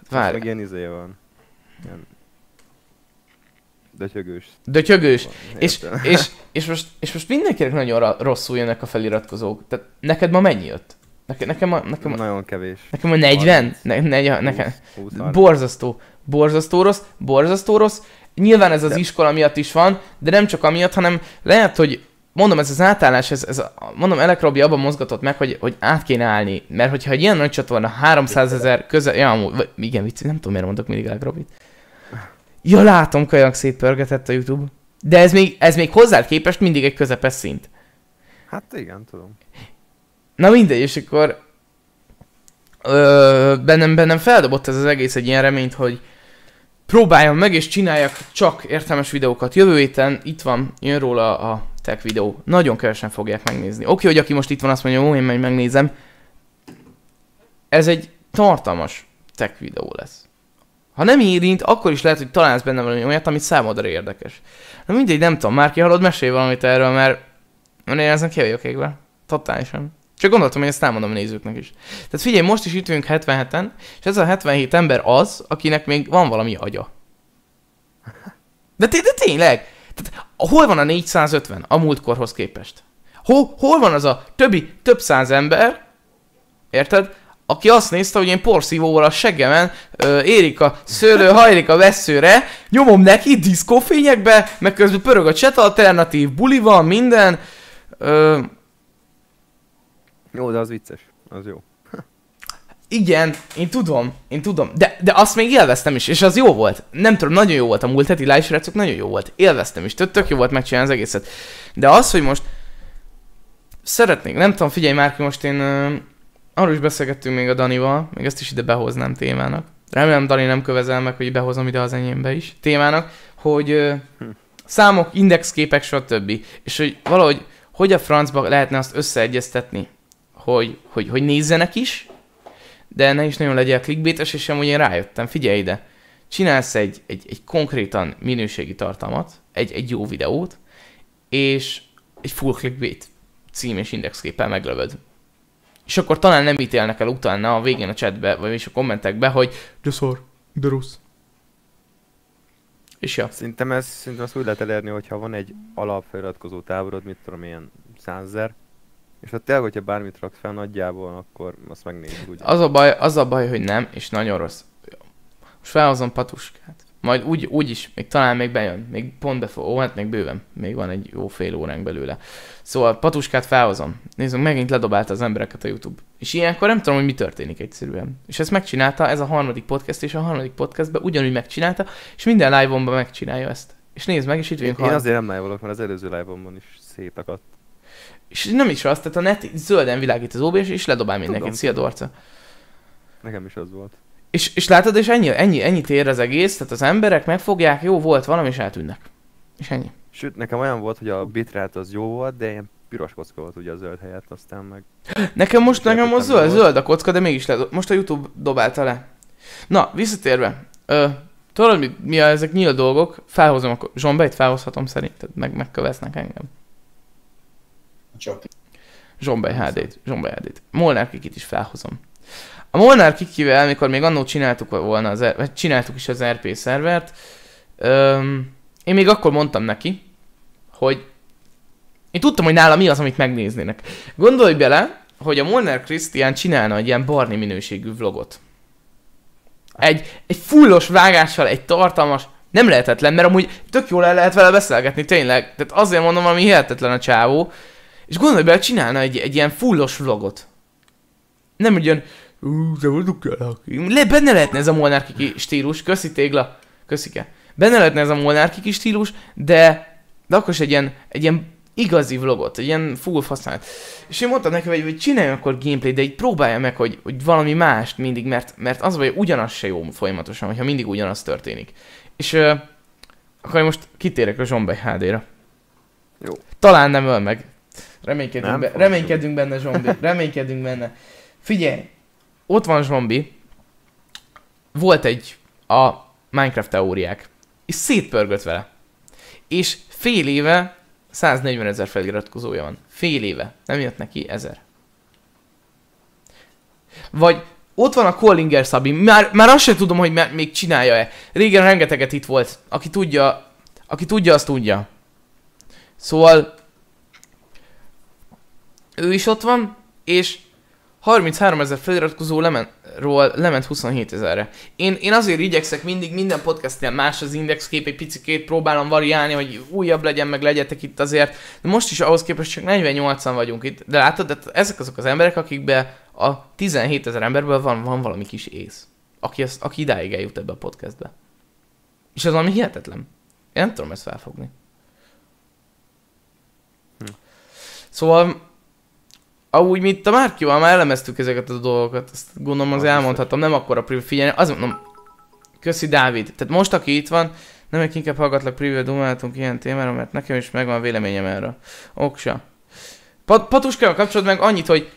Most várj, meg ilyen izé van. Ilyen... Dötyögős. dötyögős. van, És, és, és, most, és most mindenkinek nagyon rosszul jönnek a feliratkozók. Tehát neked ma mennyi jött? Neke, nekem, ma, nekem, ma, Nagyon kevés. nekem ma 40? 30. Ne, ne, nekem, 20, 20 Borzasztó. Borzasztó rossz, borzasztó rossz. Nyilván ez az De- iskola miatt is van, de nem csak amiatt, hanem lehet, hogy mondom, ez az átállás, ez, ez a, mondom, Elek Robi abban mozgatott meg, hogy, hogy át kéne állni. Mert hogyha egy ilyen nagy csatorna 300 ezer közel, ja, amúgy, igen, vicc, nem tudom, miért mondok mindig Elek Robit. Ja, látom, kajak szétpörgetett a YouTube. De ez még, ez még hozzád képest mindig egy közepes szint. Hát igen, tudom. Na mindegy, és akkor ö, bennem, bennem feldobott ez az egész egy ilyen reményt, hogy próbáljam meg és csináljak csak értelmes videókat. Jövő héten itt van, jön róla a tech videó. Nagyon kevesen fogják megnézni. Oké, hogy aki most itt van azt mondja, ó, én meg megnézem. Ez egy tartalmas tech videó lesz. Ha nem érint, akkor is lehet, hogy találsz benne valami olyat, ami számodra érdekes. Na mindegy, nem tudom, már ki hallod, mesélj valamit erről, mert, mert én ezen ki vagyok égve. Totálisan. Csak gondoltam, hogy ezt elmondom a nézőknek is. Tehát figyelj, most is itt vagyunk 77-en, és ez a 77 ember az, akinek még van valami agya. De, té- de tényleg! Tehát, hol van a 450 a múltkorhoz képest? Hol, hol van az a többi, több száz ember, érted? Aki azt nézte, hogy én porszívóval a seggemen ö, érik a szőlő, hajlik a veszőre, nyomom neki diszkófényekbe, meg közben pörög a chat alternatív, buli van, minden. Ö, Jó, de az vicces. Az jó. Igen, én tudom, én tudom, de, de azt még élveztem is, és az jó volt. Nem tudom, nagyon jó volt a múlt heti live srácok, nagyon jó volt. Élveztem is, tök, tök jó volt megcsinálni az egészet. De az, hogy most szeretnék, nem tudom, figyelj már most én arról is beszélgettünk még a Danival, még ezt is ide behoznám témának. Remélem Dani nem kövezel meg, hogy behozom ide az enyémbe is témának, hogy uh, számok, indexképek, stb. És hogy valahogy, hogy a francba lehetne azt összeegyeztetni, hogy, hogy, hogy nézzenek is, de ne is nagyon legyen clickbaites, és amúgy én rájöttem, figyelj ide, csinálsz egy, egy, egy konkrétan minőségi tartalmat, egy, egy jó videót, és egy full clickbait cím és indexképpel meglövöd. És akkor talán nem ítélnek el utána a végén a chatbe, vagy is a kommentekbe, hogy de szar, de rossz. És ja. Szerintem ez, szerintem ezt úgy lehet elérni, hogyha van egy alapfeliratkozó táborod, mit tudom, ilyen százezer, és ha tényleg, hogyha bármit raksz fel nagyjából, akkor azt megnézzük ugye. Az a baj, az a baj, hogy nem, és nagyon rossz. Most felhozom patuskát. Majd úgy, úgy is, még talán még bejön, még pont befog, ó, hát még bőven, még van egy jó fél óránk belőle. Szóval patuskát felhozom. Nézzük, megint ledobálta az embereket a YouTube. És ilyenkor nem tudom, hogy mi történik egyszerűen. És ezt megcsinálta, ez a harmadik podcast, és a harmadik podcastben ugyanúgy megcsinálta, és minden live-omban megcsinálja ezt. És nézd meg, és itt Én, vagyunk. én azért nem live mert az előző live is szétakadt. És nem is az, tehát a net zölden világít az OBS, és ledobál mindenkit. Szia. Dorca. Nekem is az volt. És, és látod, és ennyi, ennyi, ennyit ér az egész, tehát az emberek megfogják, jó volt valami, és eltűnnek. És ennyi. Sőt, nekem olyan volt, hogy a bitrate az jó volt, de ilyen piros kocka volt ugye a zöld helyett, aztán meg... Nekem most, nekem most zöld, zöld a kocka, de mégis le, most a YouTube dobálta le. Na, visszatérve. Ö, tudod, mi, mi a, ezek nyílt dolgok? Felhozom a zsombeit, felhozhatom szerinted, meg megkövesznek engem. Csak Zsombej HD-t, Zsombej HD-t. Molnár Kikit is felhozom. A Molnár Kikivel, mikor még annó csináltuk volna az, vagy csináltuk is az RP szervert, öm, én még akkor mondtam neki, hogy én tudtam, hogy nála mi az, amit megnéznének. Gondolj bele, hogy a Molnár Krisztián csinálna egy ilyen barni minőségű vlogot. Egy, egy fullos vágással, egy tartalmas, nem lehetetlen, mert amúgy tök jól el lehet vele beszélgetni, tényleg. Tehát azért mondom, ami hihetetlen a csávó. És gondolj bele, csinálna egy, egy ilyen fullos vlogot. Nem ilyen, ú, vagyok el, Le, benne lehetne ez a Molnár Kiki stílus, köszi tégla, köszike. Benne lehetne ez a Molnár Kiki stílus, de, de akkor is egy ilyen, egy ilyen igazi vlogot, egy ilyen full használat. És én mondtam neki, hogy, hogy csinálj akkor gameplay, de így próbálja meg, hogy, hogy valami mást mindig, mert, mert az vagy, ugyanaz se jó folyamatosan, hogyha mindig ugyanaz történik. És ö, akkor én most kitérek a Zsombej HD-ra. Jó. Talán nem öl meg. Reménykedünk, Nem be, reménykedünk benne, Zsombi. Reménykedünk benne. Figyelj, ott van Zsombi. Volt egy a Minecraft teóriák. És szétpörgött vele. És fél éve 140 ezer feliratkozója van. Fél éve. Nem jött neki ezer. Vagy ott van a Collinger Szabi. Már, már azt sem tudom, hogy még csinálja-e. Régen rengeteget itt volt. Aki tudja, aki tudja, azt tudja. Szóval ő is ott van, és 33 ezer feliratkozó lement, ról lement 27 ezerre. Én, én azért igyekszek mindig minden podcastnél más az indexkép, egy picikét próbálom variálni, hogy újabb legyen, meg legyetek itt azért. De most is ahhoz képest csak 48-an vagyunk itt. De látod, de ezek azok az emberek, akikbe a 17 ezer emberből van, van valami kis ész. Aki, az, aki idáig eljut ebbe a podcastbe. És ez valami hihetetlen. Én nem tudom ezt felfogni. Szóval Amúgy mi itt a Márkival már elemeztük ezeket a dolgokat, ezt gondolom az elmondhatom, nem akkor a preview, figyelj, az mondom, köszi Dávid, tehát most aki itt van, nem inkább hallgatlak preview dumáltunk ilyen témára, mert nekem is megvan a véleményem erről. Oksa. Pat- Patuskával kapcsolatban meg annyit, hogy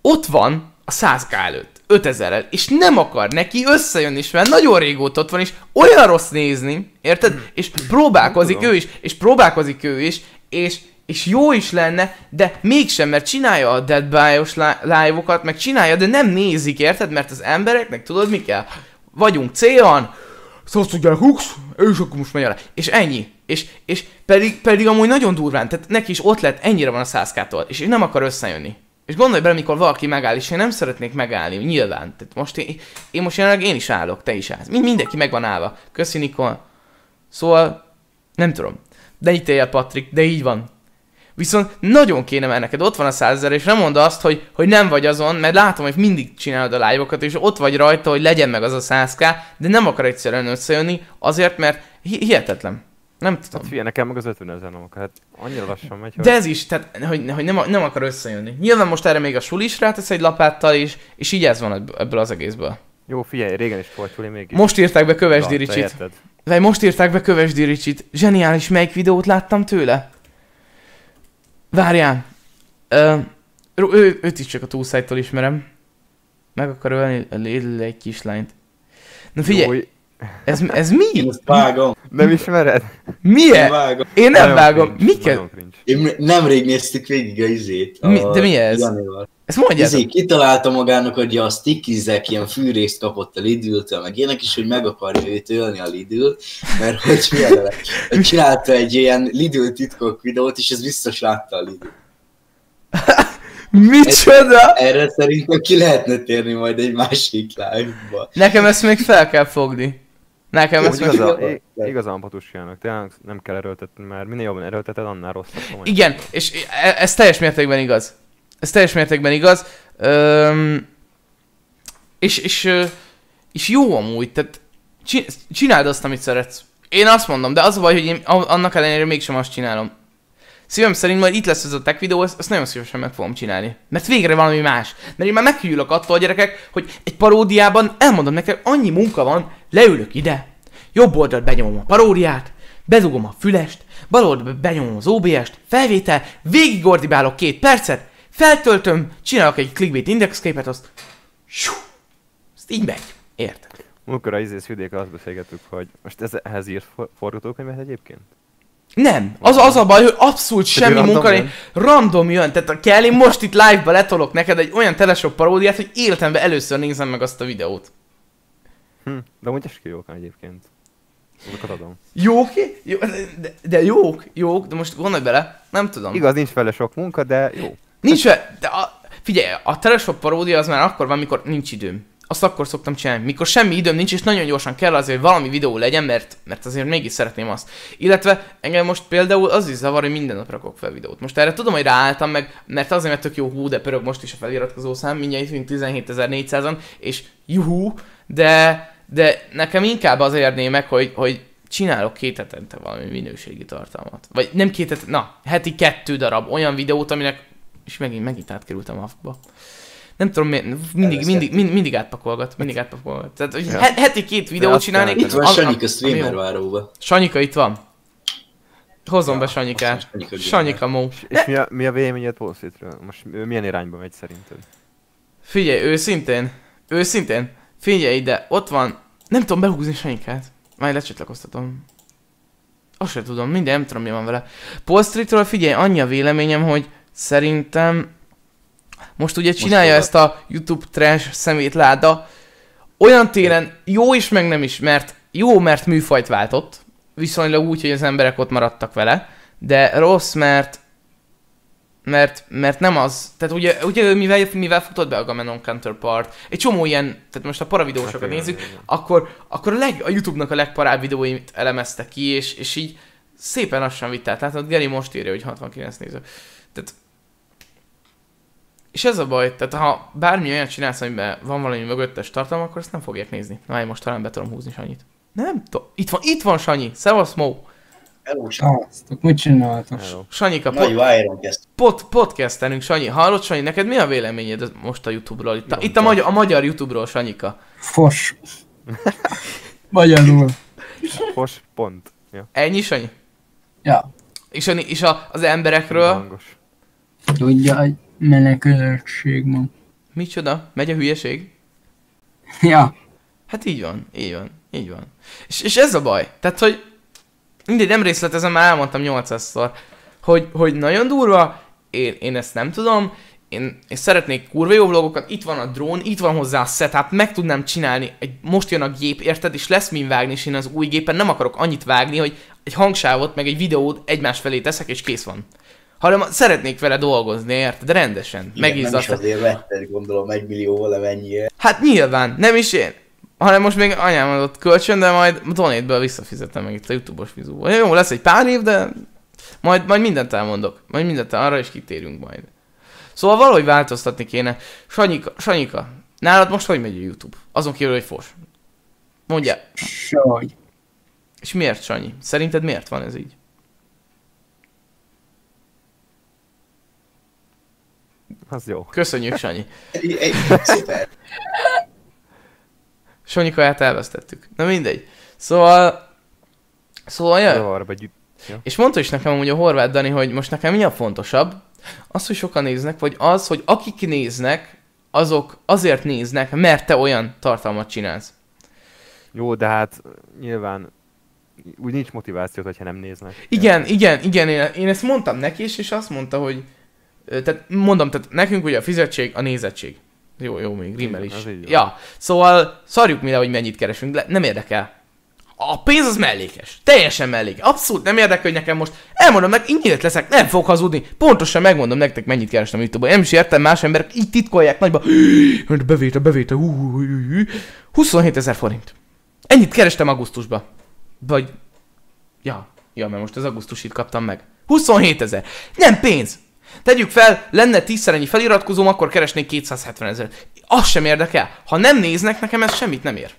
ott van a 100k előtt, 5000-el, és nem akar neki összejönni, és mert nagyon régóta ott van, és olyan rossz nézni, érted? És próbálkozik ő is, és próbálkozik ő is, és, és jó is lenne, de mégsem, mert csinálja a Dead by-os li- live-okat, meg csinálja, de nem nézik, érted? Mert az embereknek tudod mi kell? Vagyunk célon, szóval tudják, hux, és akkor most megy alá. És ennyi. És, és pedig, pedig amúgy nagyon durván, tehát neki is ott lett, ennyire van a 100 és nem akar összejönni. És gondolj bele, mikor valaki megáll, és én nem szeretnék megállni, nyilván. Tehát most én, én most jelenleg én is állok, te is állsz. Mind, mindenki meg van állva. Köszi, Nikol. Szóval, nem tudom. De él, Patrik, de így van. Viszont nagyon kéne, mert neked ott van a százezer, és nem mondd azt, hogy, hogy nem vagy azon, mert látom, hogy mindig csinálod a live-okat, és ott vagy rajta, hogy legyen meg az a 100k, de nem akar egyszerűen összejönni, azért, mert hi- hihetetlen. Nem tudom. Hát figyelj, nekem meg az 50 ezer nem. Hát annyira lassan megy, hogy... De ez is, tehát, hogy, hogy nem, nem akar összejönni. Nyilván most erre még a suli is rátesz egy lapáttal is, és így ez van ebb- ebből az egészből. Jó, figyelj, régen is volt Juli, mégis. Most írták be Köves Na, te Diricsit. érted. Vagy most írták be Köves Diricsit. Zseniális, melyik videót láttam tőle? Várjál. Ö, ő, őt is csak a túlszájtól ismerem. Meg akar ölni egy kislányt. Na figyelj, Jó, ez, ez Én mi? ezt vágom, nem ismered? én Milyen? vágom. Én nem Nagyon vágom. cringe, Miket? Én nemrég néztük végig a izét. A Mi- de mi ez? Janival. Ezt mondjátok. Izé, kitalálta magának, hogy a stickizek ilyen fűrészt kapott a Lidl-től, meg ilyenek is, hogy meg akarja őt ölni a Lidl, mert hogy. Hogy Csinálta egy ilyen Lidl titkok videót, és ez biztos látta a Lidl. Micsoda? Erre szerintem ki lehetne térni majd egy másik live-ba. Nekem ezt még fel kell fogni. Nekem Jó, ezt hogy még... igaz- Igazán, igazán Patusjának, tényleg nem kell erőltetni, mert minél jobban erőlteted, annál rosszabb. komolyan. Igen, és e- ez teljes mértékben igaz. Ez teljes mértékben igaz. Öm, és, és, és jó amúgy, tehát csi- csináld azt, amit szeretsz. Én azt mondom, de az a baj, hogy én annak ellenére mégsem azt csinálom. Szívem szerint majd itt lesz ez a tech videó, ezt, ezt nagyon szívesen meg fogom csinálni. Mert végre valami más. Mert én már meghűlök attól, gyerekek, hogy egy paródiában elmondom nektek, annyi munka van, leülök ide, jobb oldalt benyomom a paródiát, bedugom a fülest, bal oldalt benyomom az OBS-t, felvétel, végigordibálok két percet, feltöltöm, csinálok egy clickbait indexképet, azt... Siu, azt így megy. Érted? Múltkor a izész vidékre azt beszélgettük, hogy most ez, ehhez írt for- forgatókönyvet egyébként? Nem, az, az a baj, hogy abszolút semmi random munka jön? nincs. Random jön, tehát kell, én most itt live-ba letolok neked egy olyan telesop paródiát, hogy életemben először nézem meg azt a videót. Hm, de amúgy eski jók egyébként. Azokat adom. Jók? Jó, de, de jók, jók, de most gondolj bele, nem tudom. Igaz, nincs vele sok munka, de jó. Nincs, ve- de a, figyelj, a teleshop paródia az már akkor van, mikor nincs időm. Azt akkor szoktam csinálni, mikor semmi időm nincs, és nagyon gyorsan kell azért, hogy valami videó legyen, mert, mert azért mégis szeretném azt. Illetve engem most például az is zavar, hogy minden nap rakok fel videót. Most erre tudom, hogy ráálltam meg, mert azért, mert tök jó hú, de pörög most is a feliratkozó szám, mindjárt itt vagyunk 17.400-an, és juhú, de, de nekem inkább az érné meg, hogy, hogy csinálok két hetente valami minőségi tartalmat. Vagy nem két hetente, na, heti kettő darab olyan videót, aminek és megint, megint átkerültem a ba. Nem tudom miért, mindig, mindig, mind, mindig átpakolgat, mindig átpakolgat. Tehát, hogy Ja. he- heti két videót csinálnék. Itt van Sanyika streamer váróba. Sanyika itt van. Hozzon Ja, be Sanyikát. Sanyika Sanyika Mó. És mi a, mi a véleményed Streetről? Most milyen irányba megy szerinted? Figyelj, őszintén, őszintén, figyelj ide, ott van, nem tudom behúzni Sanyikát. Majd lecsatlakoztatom. Azt sem tudom, minden, nem tudom mi van vele. Paul Streetről figyelj, annyi a véleményem, hogy szerintem most ugye csinálja fogad. ezt a YouTube trash szemétláda. Olyan téren jó is, meg nem is, mert jó, mert műfajt váltott. Viszonylag úgy, hogy az emberek ott maradtak vele. De rossz, mert mert, mert nem az, tehát ugye, ugye mivel, mivel futott be a Gamenon Counterpart, egy csomó ilyen, tehát most a paravideósokat Hát igen, nézzük, igen. akkor, akkor a, leg, a Youtube-nak a legparább videóit elemezte ki, és, és így szépen lassan vitt át. Látod, Geri most írja, hogy 69 néző. Tehát... És ez a baj, tehát ha bármi olyan csinálsz, amiben van valami mögöttes tartalom, akkor ezt nem fogják nézni. Na, én most talán be tudom húzni Sanyit. Nem tudom. Itt van, itt van Sanyi. Szevasz, Mo. Hello, Sanyi. Szavaztok, mit csináltok? Hello. Sanyika, Nagy pod, pod, podcastelünk, Sanyi. Hallod, Sanyi, neked mi a véleményed most a Youtube-ról? Itt a, itt a, magyar, a magyar Youtube-ról, Sanyika. Fos. Magyarul. Fos, pont. Ja, Ennyi, Sanyi? Ja. És, a, és a, az emberekről? hangos. Tudja, menekülőség van. Micsoda? Megy a hülyeség? Ja. Hát így van, így van, így van. És, és ez a baj. Tehát, hogy mindegy, nem részletezem, már elmondtam 800-szor, hogy, hogy nagyon durva, én, én ezt nem tudom, én, én szeretnék kurva jó vlogokat, itt van a drón, itt van hozzá a setup, meg tudnám csinálni, egy, most jön a gép, érted, és lesz min vágni, és én az új gépen nem akarok annyit vágni, hogy egy hangsávot, meg egy videót egymás felé teszek, és kész van. Hanem szeretnék vele dolgozni, érted? De rendesen. Igen, nem is azért vetted, gondolom, egy millióval lemennyi. Hát nyilván, nem is én. Hanem most még anyám adott kölcsön, de majd donate visszafizetem meg itt a Youtube-os vizúból. Jó, lesz egy pár év, de majd, majd mindent elmondok. Majd mindent el, arra is kitérünk majd. Szóval valahogy változtatni kéne. Sanyika, Sanyika, nálad most hogy megy a YouTube? Azon kívül, hogy fos. Mondja. Saj. És miért, Sanyi? Szerinted miért van ez így? Az jó. Köszönjük, Sanyi. Szuper. Sanyikaját elvesztettük. Na mindegy. Szóval... Szóval, ja. Zavarba gyűjt. És mondta is nekem hogy a horvát Dani, hogy most nekem mi a fontosabb? Az, hogy sokan néznek, vagy az, hogy akik néznek, azok azért néznek, mert te olyan tartalmat csinálsz. Jó, de hát nyilván úgy nincs motivációt, hogyha nem néznek. Igen, igen, igen, én, én ezt mondtam neki is, és azt mondta, hogy tehát mondom, tehát nekünk ugye a fizetség, a nézettség. Jó, jó, még rimmel is. Ja, szóval szarjuk mi le, hogy mennyit keresünk, le, nem érdekel. A pénz az mellékes. Teljesen mellékes. Abszolút nem érdekel, hogy nekem most elmondom meg, így nyílt leszek, nem fog hazudni. Pontosan megmondom nektek, mennyit kerestem YouTube-on. Nem is értem, más emberek így titkolják nagyba. Bevétel, bevétel, hú, hú, hú, hú. 27 ezer forint. Ennyit kerestem augusztusban. Vagy... Ja, ja, mert most az augusztusit kaptam meg. 27 ezer. Nem pénz. Tegyük fel, lenne tízszer ennyi feliratkozóm, akkor keresnék 270 ezer. Az sem érdekel. Ha nem néznek, nekem ez semmit nem ér.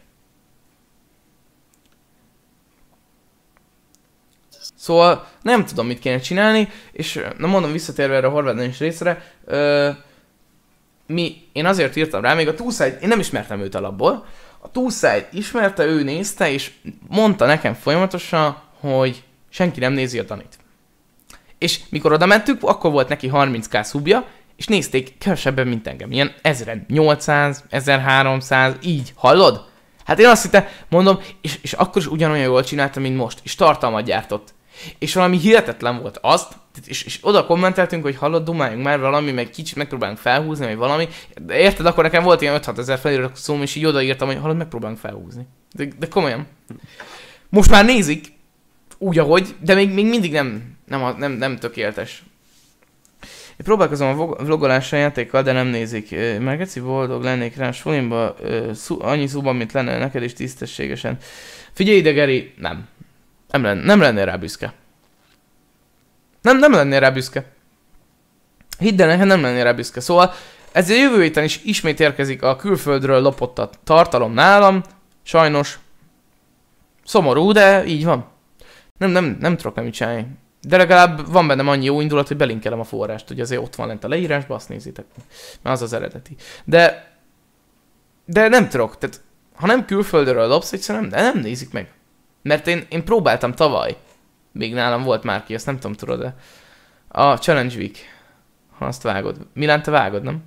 Szóval nem tudom, mit kéne csinálni, és na mondom, visszatérve erre a horvát részre, ö, mi, én azért írtam rá, még a Túlszáj, én nem ismertem őt alapból, a Túlszáj ismerte, ő nézte, és mondta nekem folyamatosan, hogy senki nem nézi a Danit. És mikor oda mentük, akkor volt neki 30k szubja, és nézték kevesebben, mint engem. Ilyen 1000, 800, 1300, így. Hallod? Hát én azt hittem, mondom, és, és akkor is ugyanolyan jól csináltam, mint most, és tartalmat gyártott. És valami hihetetlen volt azt, és, és oda kommenteltünk, hogy hallod, dumáljunk már valami, meg kicsit megpróbálunk felhúzni, vagy valami. De érted, akkor nekem volt ilyen 5-6 ezer feliratkozóm, és így odaírtam, hogy hallod, megpróbálunk felhúzni. De, de komolyan. Most már nézik, úgy, ahogy, de még, még mindig nem, nem, nem, nem tökéletes. Én próbálkozom a vlog- vlogolással játékkal, de nem nézik. Már geci boldog lennék rá, Solimba szú, annyi szóban, mint lenne neked is tisztességesen. Figyelj ide, Geri, nem. Nem, len, nem lennél rá büszke. Nem, nem lennél rá büszke. Hidd el, nekem nem lennél rá büszke. Szóval ez a jövő héten is ismét érkezik a külföldről lopott a tartalom nálam. Sajnos. Szomorú, de így van. Nem, nem, nem tudok nem csinálni. De legalább van bennem annyi jó indulat, hogy belinkelem a forrást, hogy azért ott van lent a leírásban, azt nézitek. Mert az az eredeti. De, de nem tudok, tehát ha nem külföldről lopsz, egyszerűen nem, nem nézik meg. Mert én, én próbáltam tavaly, még nálam volt már ki, ezt nem tudom, tudod de A Challenge Week, ha azt vágod. Milán, te vágod, nem?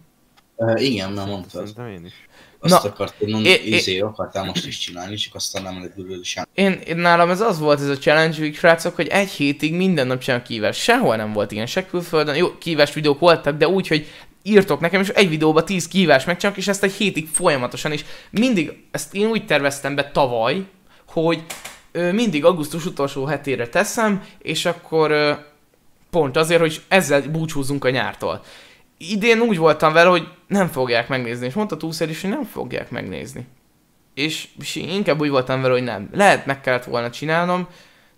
Uh, igen, már mondtad. Szerintem én is. Azt Na, akartad mondani, é- é- izé, akartál most is csinálni, csak aztán nem lett belőle sem. Én, én nálam ez az volt ez a challenge week, srácok, hogy egy hétig minden nap csinálok kívás. Sehol nem volt ilyen, se külföldön. Jó, kívás videók voltak, de úgy, hogy írtok nekem, és egy videóban 10 kívás megcsinálok, és ezt egy hétig folyamatosan, és mindig, ezt én úgy terveztem be tavaly, hogy ö, mindig augusztus utolsó hetére teszem, és akkor ö, pont azért, hogy ezzel búcsúzunk a nyártól. Idén úgy voltam vele, hogy nem fogják megnézni, és mondta Túszer is, hogy nem fogják megnézni. És, és inkább úgy voltam vele, hogy nem. Lehet meg kellett volna csinálnom,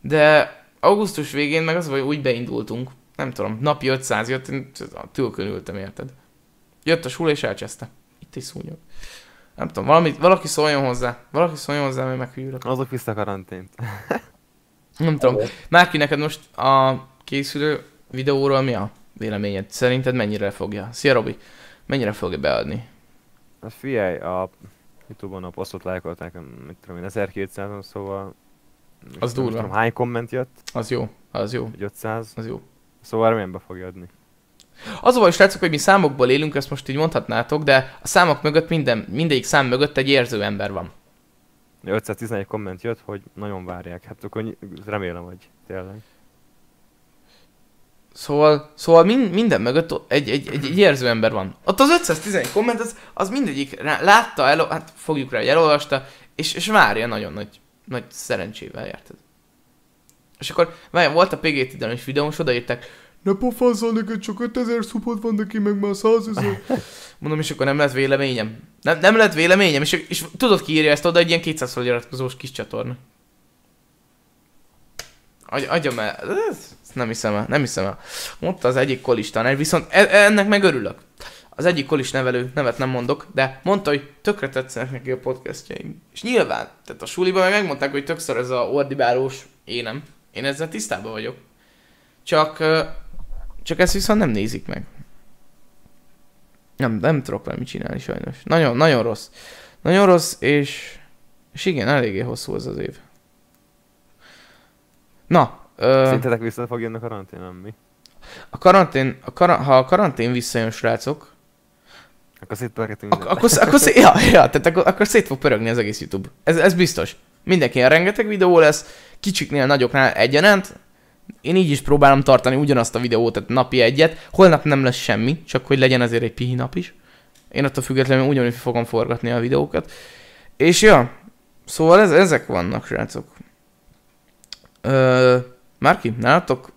de augusztus végén meg az, hogy úgy beindultunk. Nem tudom, napi 500 jött, én tülkön ültem, érted? Jött a sula és elcseszte. Itt is szúnyog. Nem tudom, valami, valaki szóljon hozzá. Valaki szóljon hozzá, mert meghűlök. Azok vissza karantént. Nem tudom. Márki, neked most a készülő videóról mi a véleményed? Szerinted mennyire fogja? Szia Robi! Mennyire fogja beadni? Hát figyelj, a Youtube-on a posztot lájkolták, mit tudom én, 1200-on, szóval... Az durva. Tudom, hány komment jött? Az jó, az jó, Vagy 500? az jó. Szóval remélem be fogja adni. Az a baj, srácok, hogy mi számokból élünk, ezt most így mondhatnátok, de a számok mögött minden, mindegyik szám mögött egy érző ember van. 511 komment jött, hogy nagyon várják. Hát akkor remélem, hogy tényleg. Szóval, szóval min, minden mögött egy, egy, egy, egy érző ember van. Ott az 511 komment, az, az mindegyik rá, látta, el, hát fogjuk rá, hogy elolvasta, és, és várja nagyon nagy, nagy szerencsével, érted? És akkor, várj, volt a PGT is videó, és odaírták, ne pofázzal neked, csak 5000 szupot van neki, meg már 100 ezer. Mondom, és akkor nem lett véleményem. Nem, nem lett véleményem, és, és tudod ki írja ezt oda, egy ilyen 200 feliratkozós kis csatorna. Adj, adjam el. Ez- Nem hiszem el, nem hiszem el. Mondta az egyik kolis tanár, viszont e- ennek meg örülök. Az egyik kolis nevelő, nevet nem mondok, de mondta, hogy tökre tetszenek neki a podcastjaim. És nyilván, tehát a suliban meg megmondták, hogy tökször ez a ordibálós énem. Én ezzel tisztában vagyok. Csak, csak ezt viszont nem nézik meg. Nem, nem tudok vele mit csinálni sajnos. Nagyon, nagyon rossz. Nagyon rossz, és, és igen, eléggé hosszú ez az év. Na, ö, Szerintetek vissza fog jönni a karantén, nem mi? a karantén, a kara, ha a karantén visszajön, srácok, Akkor szétpörgetünk ak- akkor, akkor, szé- ja, ja, tehát akkor, akkor szét fog pörögni az egész YouTube. Ez, ez biztos. Mindenki rengeteg videó lesz, kicsiknél, nagyoknál egyaránt. Én így is próbálom tartani ugyanazt a videót, tehát napi egyet. Holnap nem lesz semmi, csak hogy legyen azért egy pihi nap is. Én attól függetlenül ugyanúgy fogom forgatni a videókat. És ja, szóval ez, ezek vannak, srácok. Ö, Márki, nálatok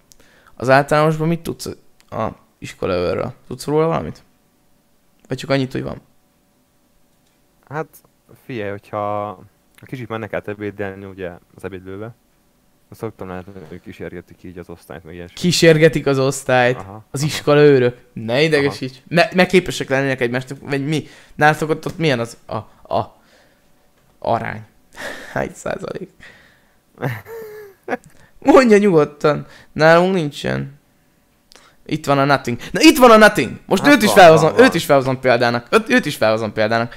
az általánosban mit tudsz a iskolaőrről? Tudsz róla valamit? Vagy csak annyit, hogy van? Hát figyelj, hogyha ha kicsit mennek át ebédelni ugye az ebédlőbe, szoktam látni, hogy kísérgetik így az osztályt, meg ilyesmi. Kísérgetik az osztályt, Aha, az aha. iskola őrök. Ne idegesíts. Me- meg képesek lennének egymásnak, vagy mi? Nálatok ott, ott milyen az a, a arány? Hány százalék? Mondja nyugodtan. Nálunk nincsen. Itt van a Nothing. Na itt van a Nothing! Most Hát őt is van, felhozom, van, van. őt is felhozom példának. Őt, őt is felhozom példának.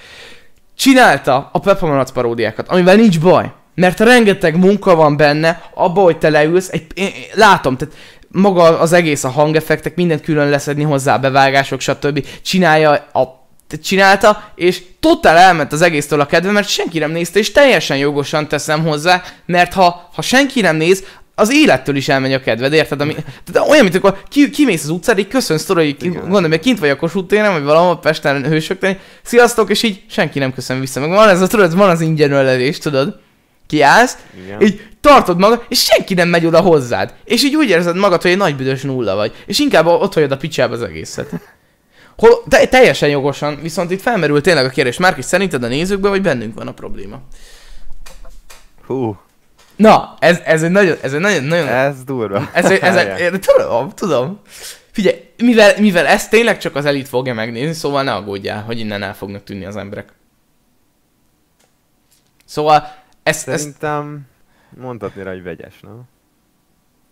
Csinálta a Peppermint paródiákat, amivel nincs baj. Mert rengeteg munka van benne, abba, hogy te leülsz, egy, én, én, látom, tehát maga az egész, a hangeffektek, mindent külön leszedni hozzá, bevágások, stb. Csinálja a csinálta, és totál elment az egésztől a kedve, mert senki nem nézte, és teljesen jogosan teszem hozzá, mert ha, ha senki nem néz, az élettől is elmegy a kedved, érted? Ami, tehát olyan, mint akkor ki, kimész az utcára, így köszönsz, tudod, hogy gondolom, hogy kint vagy a Kossuth téren, vagy valahol Pesten hősöknél, sziasztok, és így senki nem köszön vissza. Meg van ez a, tudod, van az ingyen ölelés, tudod? Kiállsz, Igen. így tartod magad, és senki nem megy oda hozzád. És így úgy érzed magad, hogy egy nagy büdös nulla vagy. És inkább ott hagyod a picsába az egészet. Hol, te, teljesen jogosan, viszont itt felmerül tényleg a kérdés, Márki, szerinted a nézőkben, vagy bennünk van a probléma? Hú, Na, ez, ez egy nagyon, ez egy nagyon, nagyon, ez durva. ez, egy- ez, Várjál. egy, tudom, tudom. Figyelj, mivel, mivel ezt tényleg csak az elit fogja megnézni, szóval ne aggódjál, hogy innen el fognak tűnni az emberek. Szóval, ezt, ezt Szerintem mondhatni rá, hogy vegyes, nem?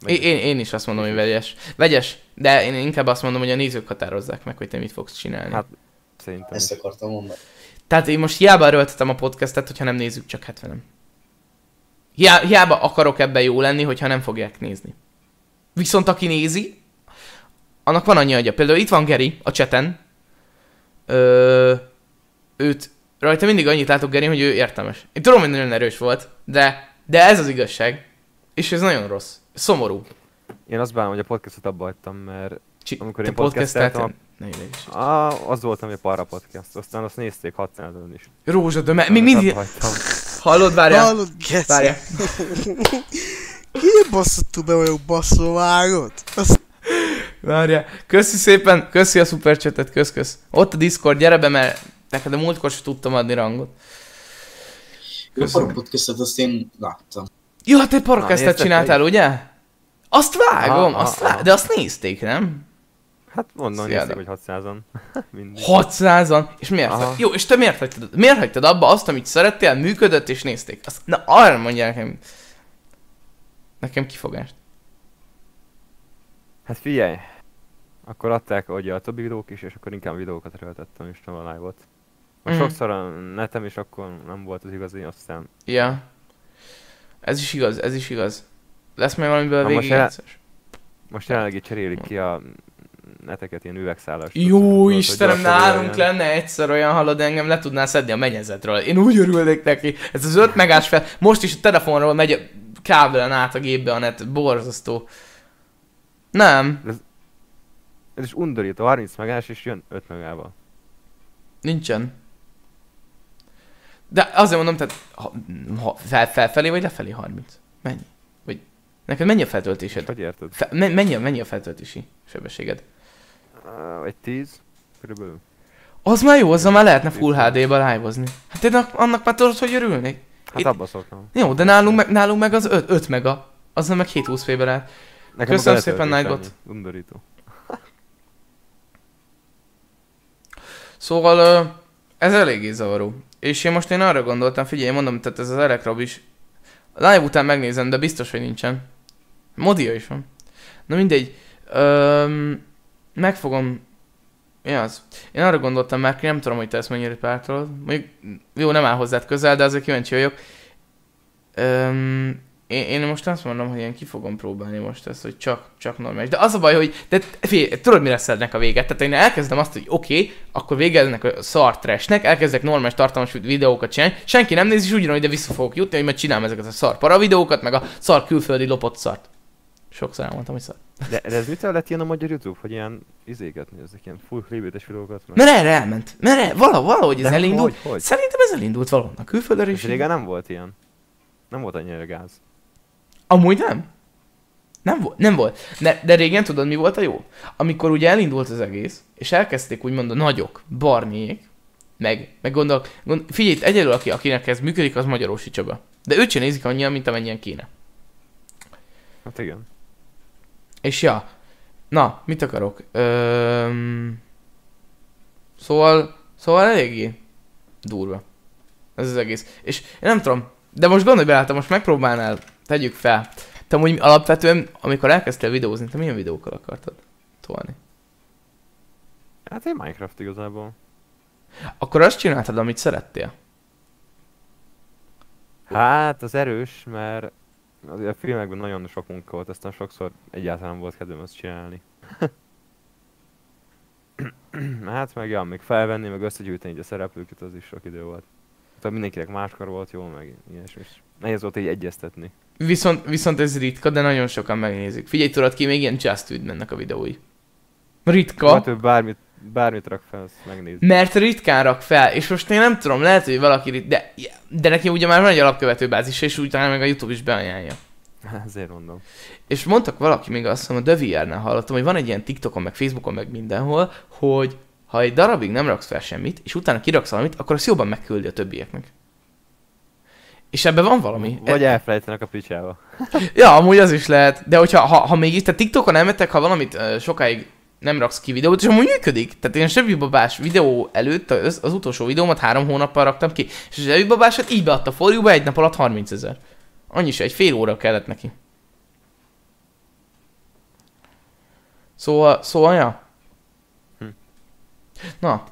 én, én, én is azt mondom, hogy vegyes. Vegyes, de én inkább azt mondom, hogy a nézők határozzák meg, hogy te mit fogsz csinálni. Hát, Szerintem. Ezt akartam mondani. Tehát én most hiába erőltetem a podcastet, hogyha nem nézzük csak 70 Hiá, hiába akarok ebben jó lenni, hogyha nem fogják nézni. Viszont aki nézi, annak van annyi agya. Például itt van Geri a cseten. Ö, őt rajta mindig annyit látok Geri, hogy ő értelmes. Én tudom, hogy nagyon erős volt, de, de ez az igazság. És ez nagyon rossz. Szomorú. Én azt bánom, hogy a podcastot abba hagytam, mert Csi, Amikor én podcasteltem, Ne ah, az voltam, hogy a Para Podcast, aztán azt nézték 600-on is. Rózsa, de me- még mindig... Hallod, várjál? Hallod, geci? Várjál. Ki basszottul be olyan basszóvágot? Azt Várjál. Köszi szépen, köszi a szupercsetet, kösz, kösz. Ott a Discord, gyere be, mert neked a múltkor sem tudtam adni rangot. A Köszönöm. podcastet azt én láttam. Jó, hát te podcastet csináltál, ugye? Azt vágom, Aha, azt aha, lá... de azt nézték, nem? Hát mondom, Szia, nézték, hogy 600-an. Mindig. 600-an, és miért? Aha. Jó, és te miért hagytad? Miért hagytad abba azt, amit szerettél, működött és nézték? Azt, na, arra mondják nekem. Nekem kifogást. Hát figyelj, akkor adták ugye a többi videók is, és akkor inkább videókat töltöttem, és nem a live-ot. Most Mhm. sokszor a netem is akkor nem volt az igazi, aztán Ja. Ez is igaz, ez is igaz. Lesz majd valamiből most végig el- játszás? most jelenleg cserélik ki a neteket ilyen üvegszálas. Jó Istenem, nálunk lenne egyszer olyan hallod, engem le tudnál szedni a mennyezetről. Én úgy örülnék neki. Ez az 5 megás fel, most is a telefonról megy a kábelen át a gépbe a net, borzasztó. Nem, Ez is undorító, 30 megás, és jön 5 megával. nincsen. De azért mondom, tehát ha, ha fel, felfelé vagy lefelé 30? Mennyi? Vagy neked mennyi a feltöltésed? Hogy érted? Fe, me- mennyi, mennyi a feltöltési sebességed? Egy 10 körülbelül. Az már jó, azzal már lehetne Full HD-ba live-ozni. Hát én ak- annak már tudod, hogy örülnék. Hát Itt- abba szoktam. Jó, de nálunk meg, nálunk meg az 5, 5 mega. Azzal meg 720 p áll. Nekem Köszönöm szépen, Nightbot. Undorító. Szóval ez eléggé zavaró. És én most én arra gondoltam, figyelj, mondom, tehát ez az Elektrab is. Live után megnézem, de biztos, hogy nincsen. Modia is van. Na mindegy. Öm, megfogom... Mi az? Én arra gondoltam már, nem tudom, hogy te ezt mennyire pártolod. Mondjuk, jó, nem áll hozzád közel, de azért kíváncsi vagyok. Öm, én, én, most azt mondom, hogy én ki fogom próbálni most ezt, hogy csak, csak normális. De az a baj, hogy de figyelj, tudod mi lesz a vége? Tehát én elkezdem azt, hogy oké, okay, akkor vége ennek a szar trashnek, elkezdek normális tartalmas videókat csinálni, senki nem nézi, és ugyanúgy de vissza fogok jutni, hogy majd csinálom ezeket a szar para videókat, meg a szar külföldi lopott szart. Sokszor elmondtam, hogy szar. De, de ez mitől lett ilyen a magyar YouTube, hogy ilyen izéket néznek, ilyen full clickbaites videókat? meg- Mert erre elment. Mert erre, valahogy, valahogy ez De elindult. Hogy, hogy? Szerintem ez elindult valahonnan. Külföldre És is. régen nem volt ilyen. Nem volt annyira gáz. Amúgy nem. Nem volt, nem volt. De, de régen tudod, mi volt a jó? Amikor ugye elindult az egész, és elkezdték úgymond a nagyok, barniék, meg, meg gondol, gond, figyelj, egyedül, aki, akinek ez működik, az Magyarósi Csaba. De őt sem nézik annyian, mint amennyien kéne. Hát igen. És ja, na, mit akarok? Öm... Szóval, szóval eléggé durva. Ez az egész. És én nem tudom, de most gondolj bele, te most megpróbálnál, tegyük fel. Te úgy alapvetően, amikor elkezdtél videózni, te milyen videókkal akartad tolni? Hát én Minecraft igazából. Akkor azt csináltad, amit szerettél. Hát az erős, mert azért a filmekben nagyon sok munka volt, aztán sokszor egyáltalán volt kedvem azt csinálni. hát meg ja, még felvenni, meg összegyűjteni a szereplőket, az is sok idő volt. Tehát mindenkinek máskor volt jó, meg ilyesmi. Nehéz volt így egyeztetni. Viszont, viszont ez ritka, de nagyon sokan megnézik. Figyelj, tudod ki, még ilyen Just Food mennek a videói. Ritka. Vagy ő bármit, bármit rak fel, azt megnézi. Mert ritkán rak fel, és most én nem tudom, lehet, hogy valaki rit- de, de neki ugye már van egy alapkövető bázis, és úgy talán meg a Youtube is beajánlja. Ezért mondom. És mondtak valaki még azt hiszem, a DeVR-nál hallottam, hogy van egy ilyen TikTokon, meg Facebookon, meg mindenhol, hogy ha egy darabig nem raksz fel semmit, és utána kiraksz valamit, akkor azt jobban megküldi a többieknek. És ebben van valami. Vagy elfelejtenek a picsába. Ja, amúgy az is lehet. De hogyha ha, ha mégis, tehát TikTokon elmentek, ha valamit uh, sokáig nem raksz ki videót, és amúgy működik. Tehát én a zsebibabás videó előtt, az, az utolsó videómat három hónappal raktam ki, és a zsebibabásat így beadta forjúba egy nap alatt 30 ezer. Annyi se, egy fél óra kellett neki. Szóval, szóval, ja. Hm. Na,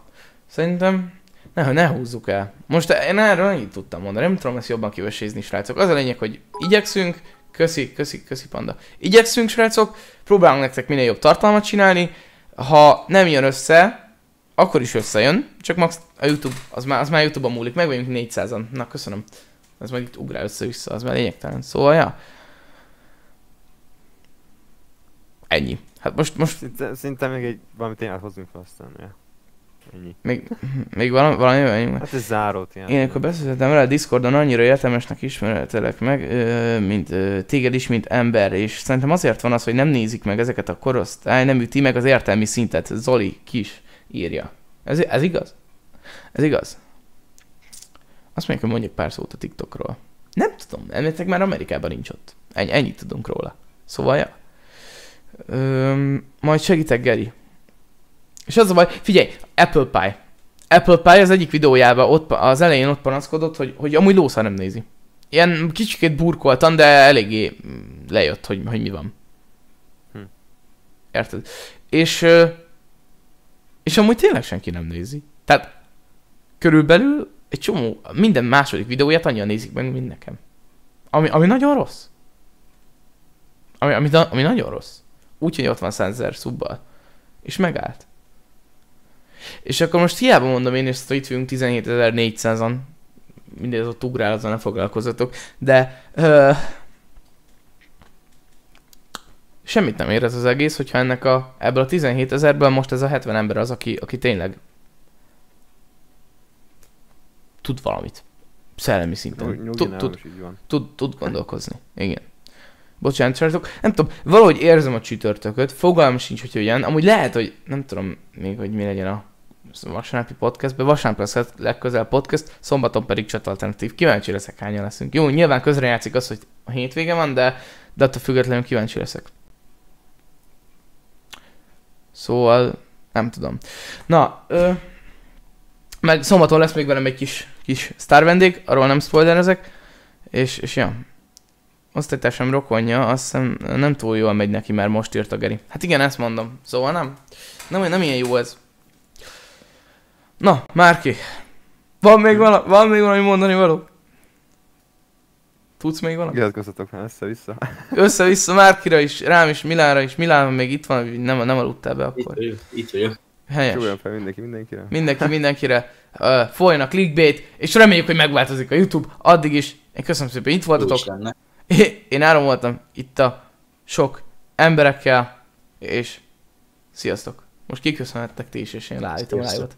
szerintem ne, ne húzzuk el. Most én erről ennyit tudtam mondani, nem tudom ezt jobban kivesézni, srácok. Az a lényeg, hogy igyekszünk, köszi, köszi, köszi panda. Igyekszünk, srácok, próbálunk nektek minél jobb tartalmat csinálni. Ha nem jön össze, akkor is összejön, csak max a YouTube, az már, az már YouTube-on múlik, meg vagyunk 400-an. Na, köszönöm. Ez majd itt ugrál össze-vissza, az már lényegtelen. Szóval, ja. Ennyi. Hát most, most Szinte, szinte még egy valamit tényleg hozzunk fel aztán, ja. Ennyi. még, még valami, valami olyan Hát ez zárót ilyen. Én akkor beszéltem vele Discordon, annyira értelmesnek ismeretelek meg, mint téged is, mint ember, és szerintem azért van az, hogy nem nézik meg ezeket a korosztály, nem üti meg az értelmi szintet. Zoli Kis írja. Ez, ez igaz? Ez igaz? Azt mondjuk, hogy mondjak pár szót a TikTokról. Nem tudom, elméletek már Amerikában nincs ott. Ennyi, ennyit tudunk róla. Szóval, ja. Öm, majd segítek, Geri. És az a baj, figyelj, Apple Pie. Apple Pie az egyik videójában ott, az elején ott panaszkodott, hogy, hogy amúgy lószar nem nézi. ilyen kicsikét burkoltam, de eléggé mm, lejött, hogy, hogy mi van. Hm. Érted? És, és amúgy tényleg senki nem nézi. Tehát körülbelül egy csomó, minden második videóját annyian nézik meg, mint nekem. Ami, ami nagyon rossz. Ami, ami, ami nagyon rossz. Úgyhogy ott van 100 ezer szubbal. És megállt. És akkor most hiába mondom én ezt, hogy itt vagyunk 17.400-an. Mindez ott ugrál, azzal ne foglalkozzatok. De... Ö, semmit nem ér ez az egész, hogyha ennek a, ebből a 17 ezerből most ez a 70 ember az, aki, aki tényleg tud valamit. Szellemi szinten. Tud, tud, tud, tud gondolkozni. Igen. Bocsánat, srácok. Nem tudom, valahogy érzem a csütörtököt, fogalmam sincs, hogy hogyan. Amúgy lehet, hogy nem tudom még, hogy mi legyen a vasárnapi podcastben. Vasárnap lesz legközelebb podcast, szombaton pedig csat alternatív. Kíváncsi leszek, hányan leszünk. Jó, nyilván közre játszik az, hogy a hétvége van, de, de attól függetlenül kíváncsi leszek. Szóval, nem tudom. Na, ö, meg szombaton lesz még velem egy kis, kis sztár vendég, arról nem spoilerezek. És, és ja, osztálytársam rokonja, azt hiszem nem túl jól megy neki, mert most írt a Geri. Hát igen, ezt mondom. Szóval nem. Nem, nem ilyen jó ez. Na, Márki. Van még, vala, van még valami mondani való? Tudsz még valamit? Iratkozzatok már össze-vissza. Össze-vissza Márkira is, rám is, Milánra is. Milán még itt van, nem, nem aludtál be Itt akkor. vagyok, itt vagyok. Helyes. Fel mindenki mindenkire. Mindenki mindenkire. Uh, folyjon a clickbait, és reméljük, hogy megváltozik a YouTube. Addig is. Én köszönöm szépen, itt voltatok. É- Én Áron voltam itt a sok emberekkel, és sziasztok. Most kiköszönhettek ti is, és én leállítom a live-ot.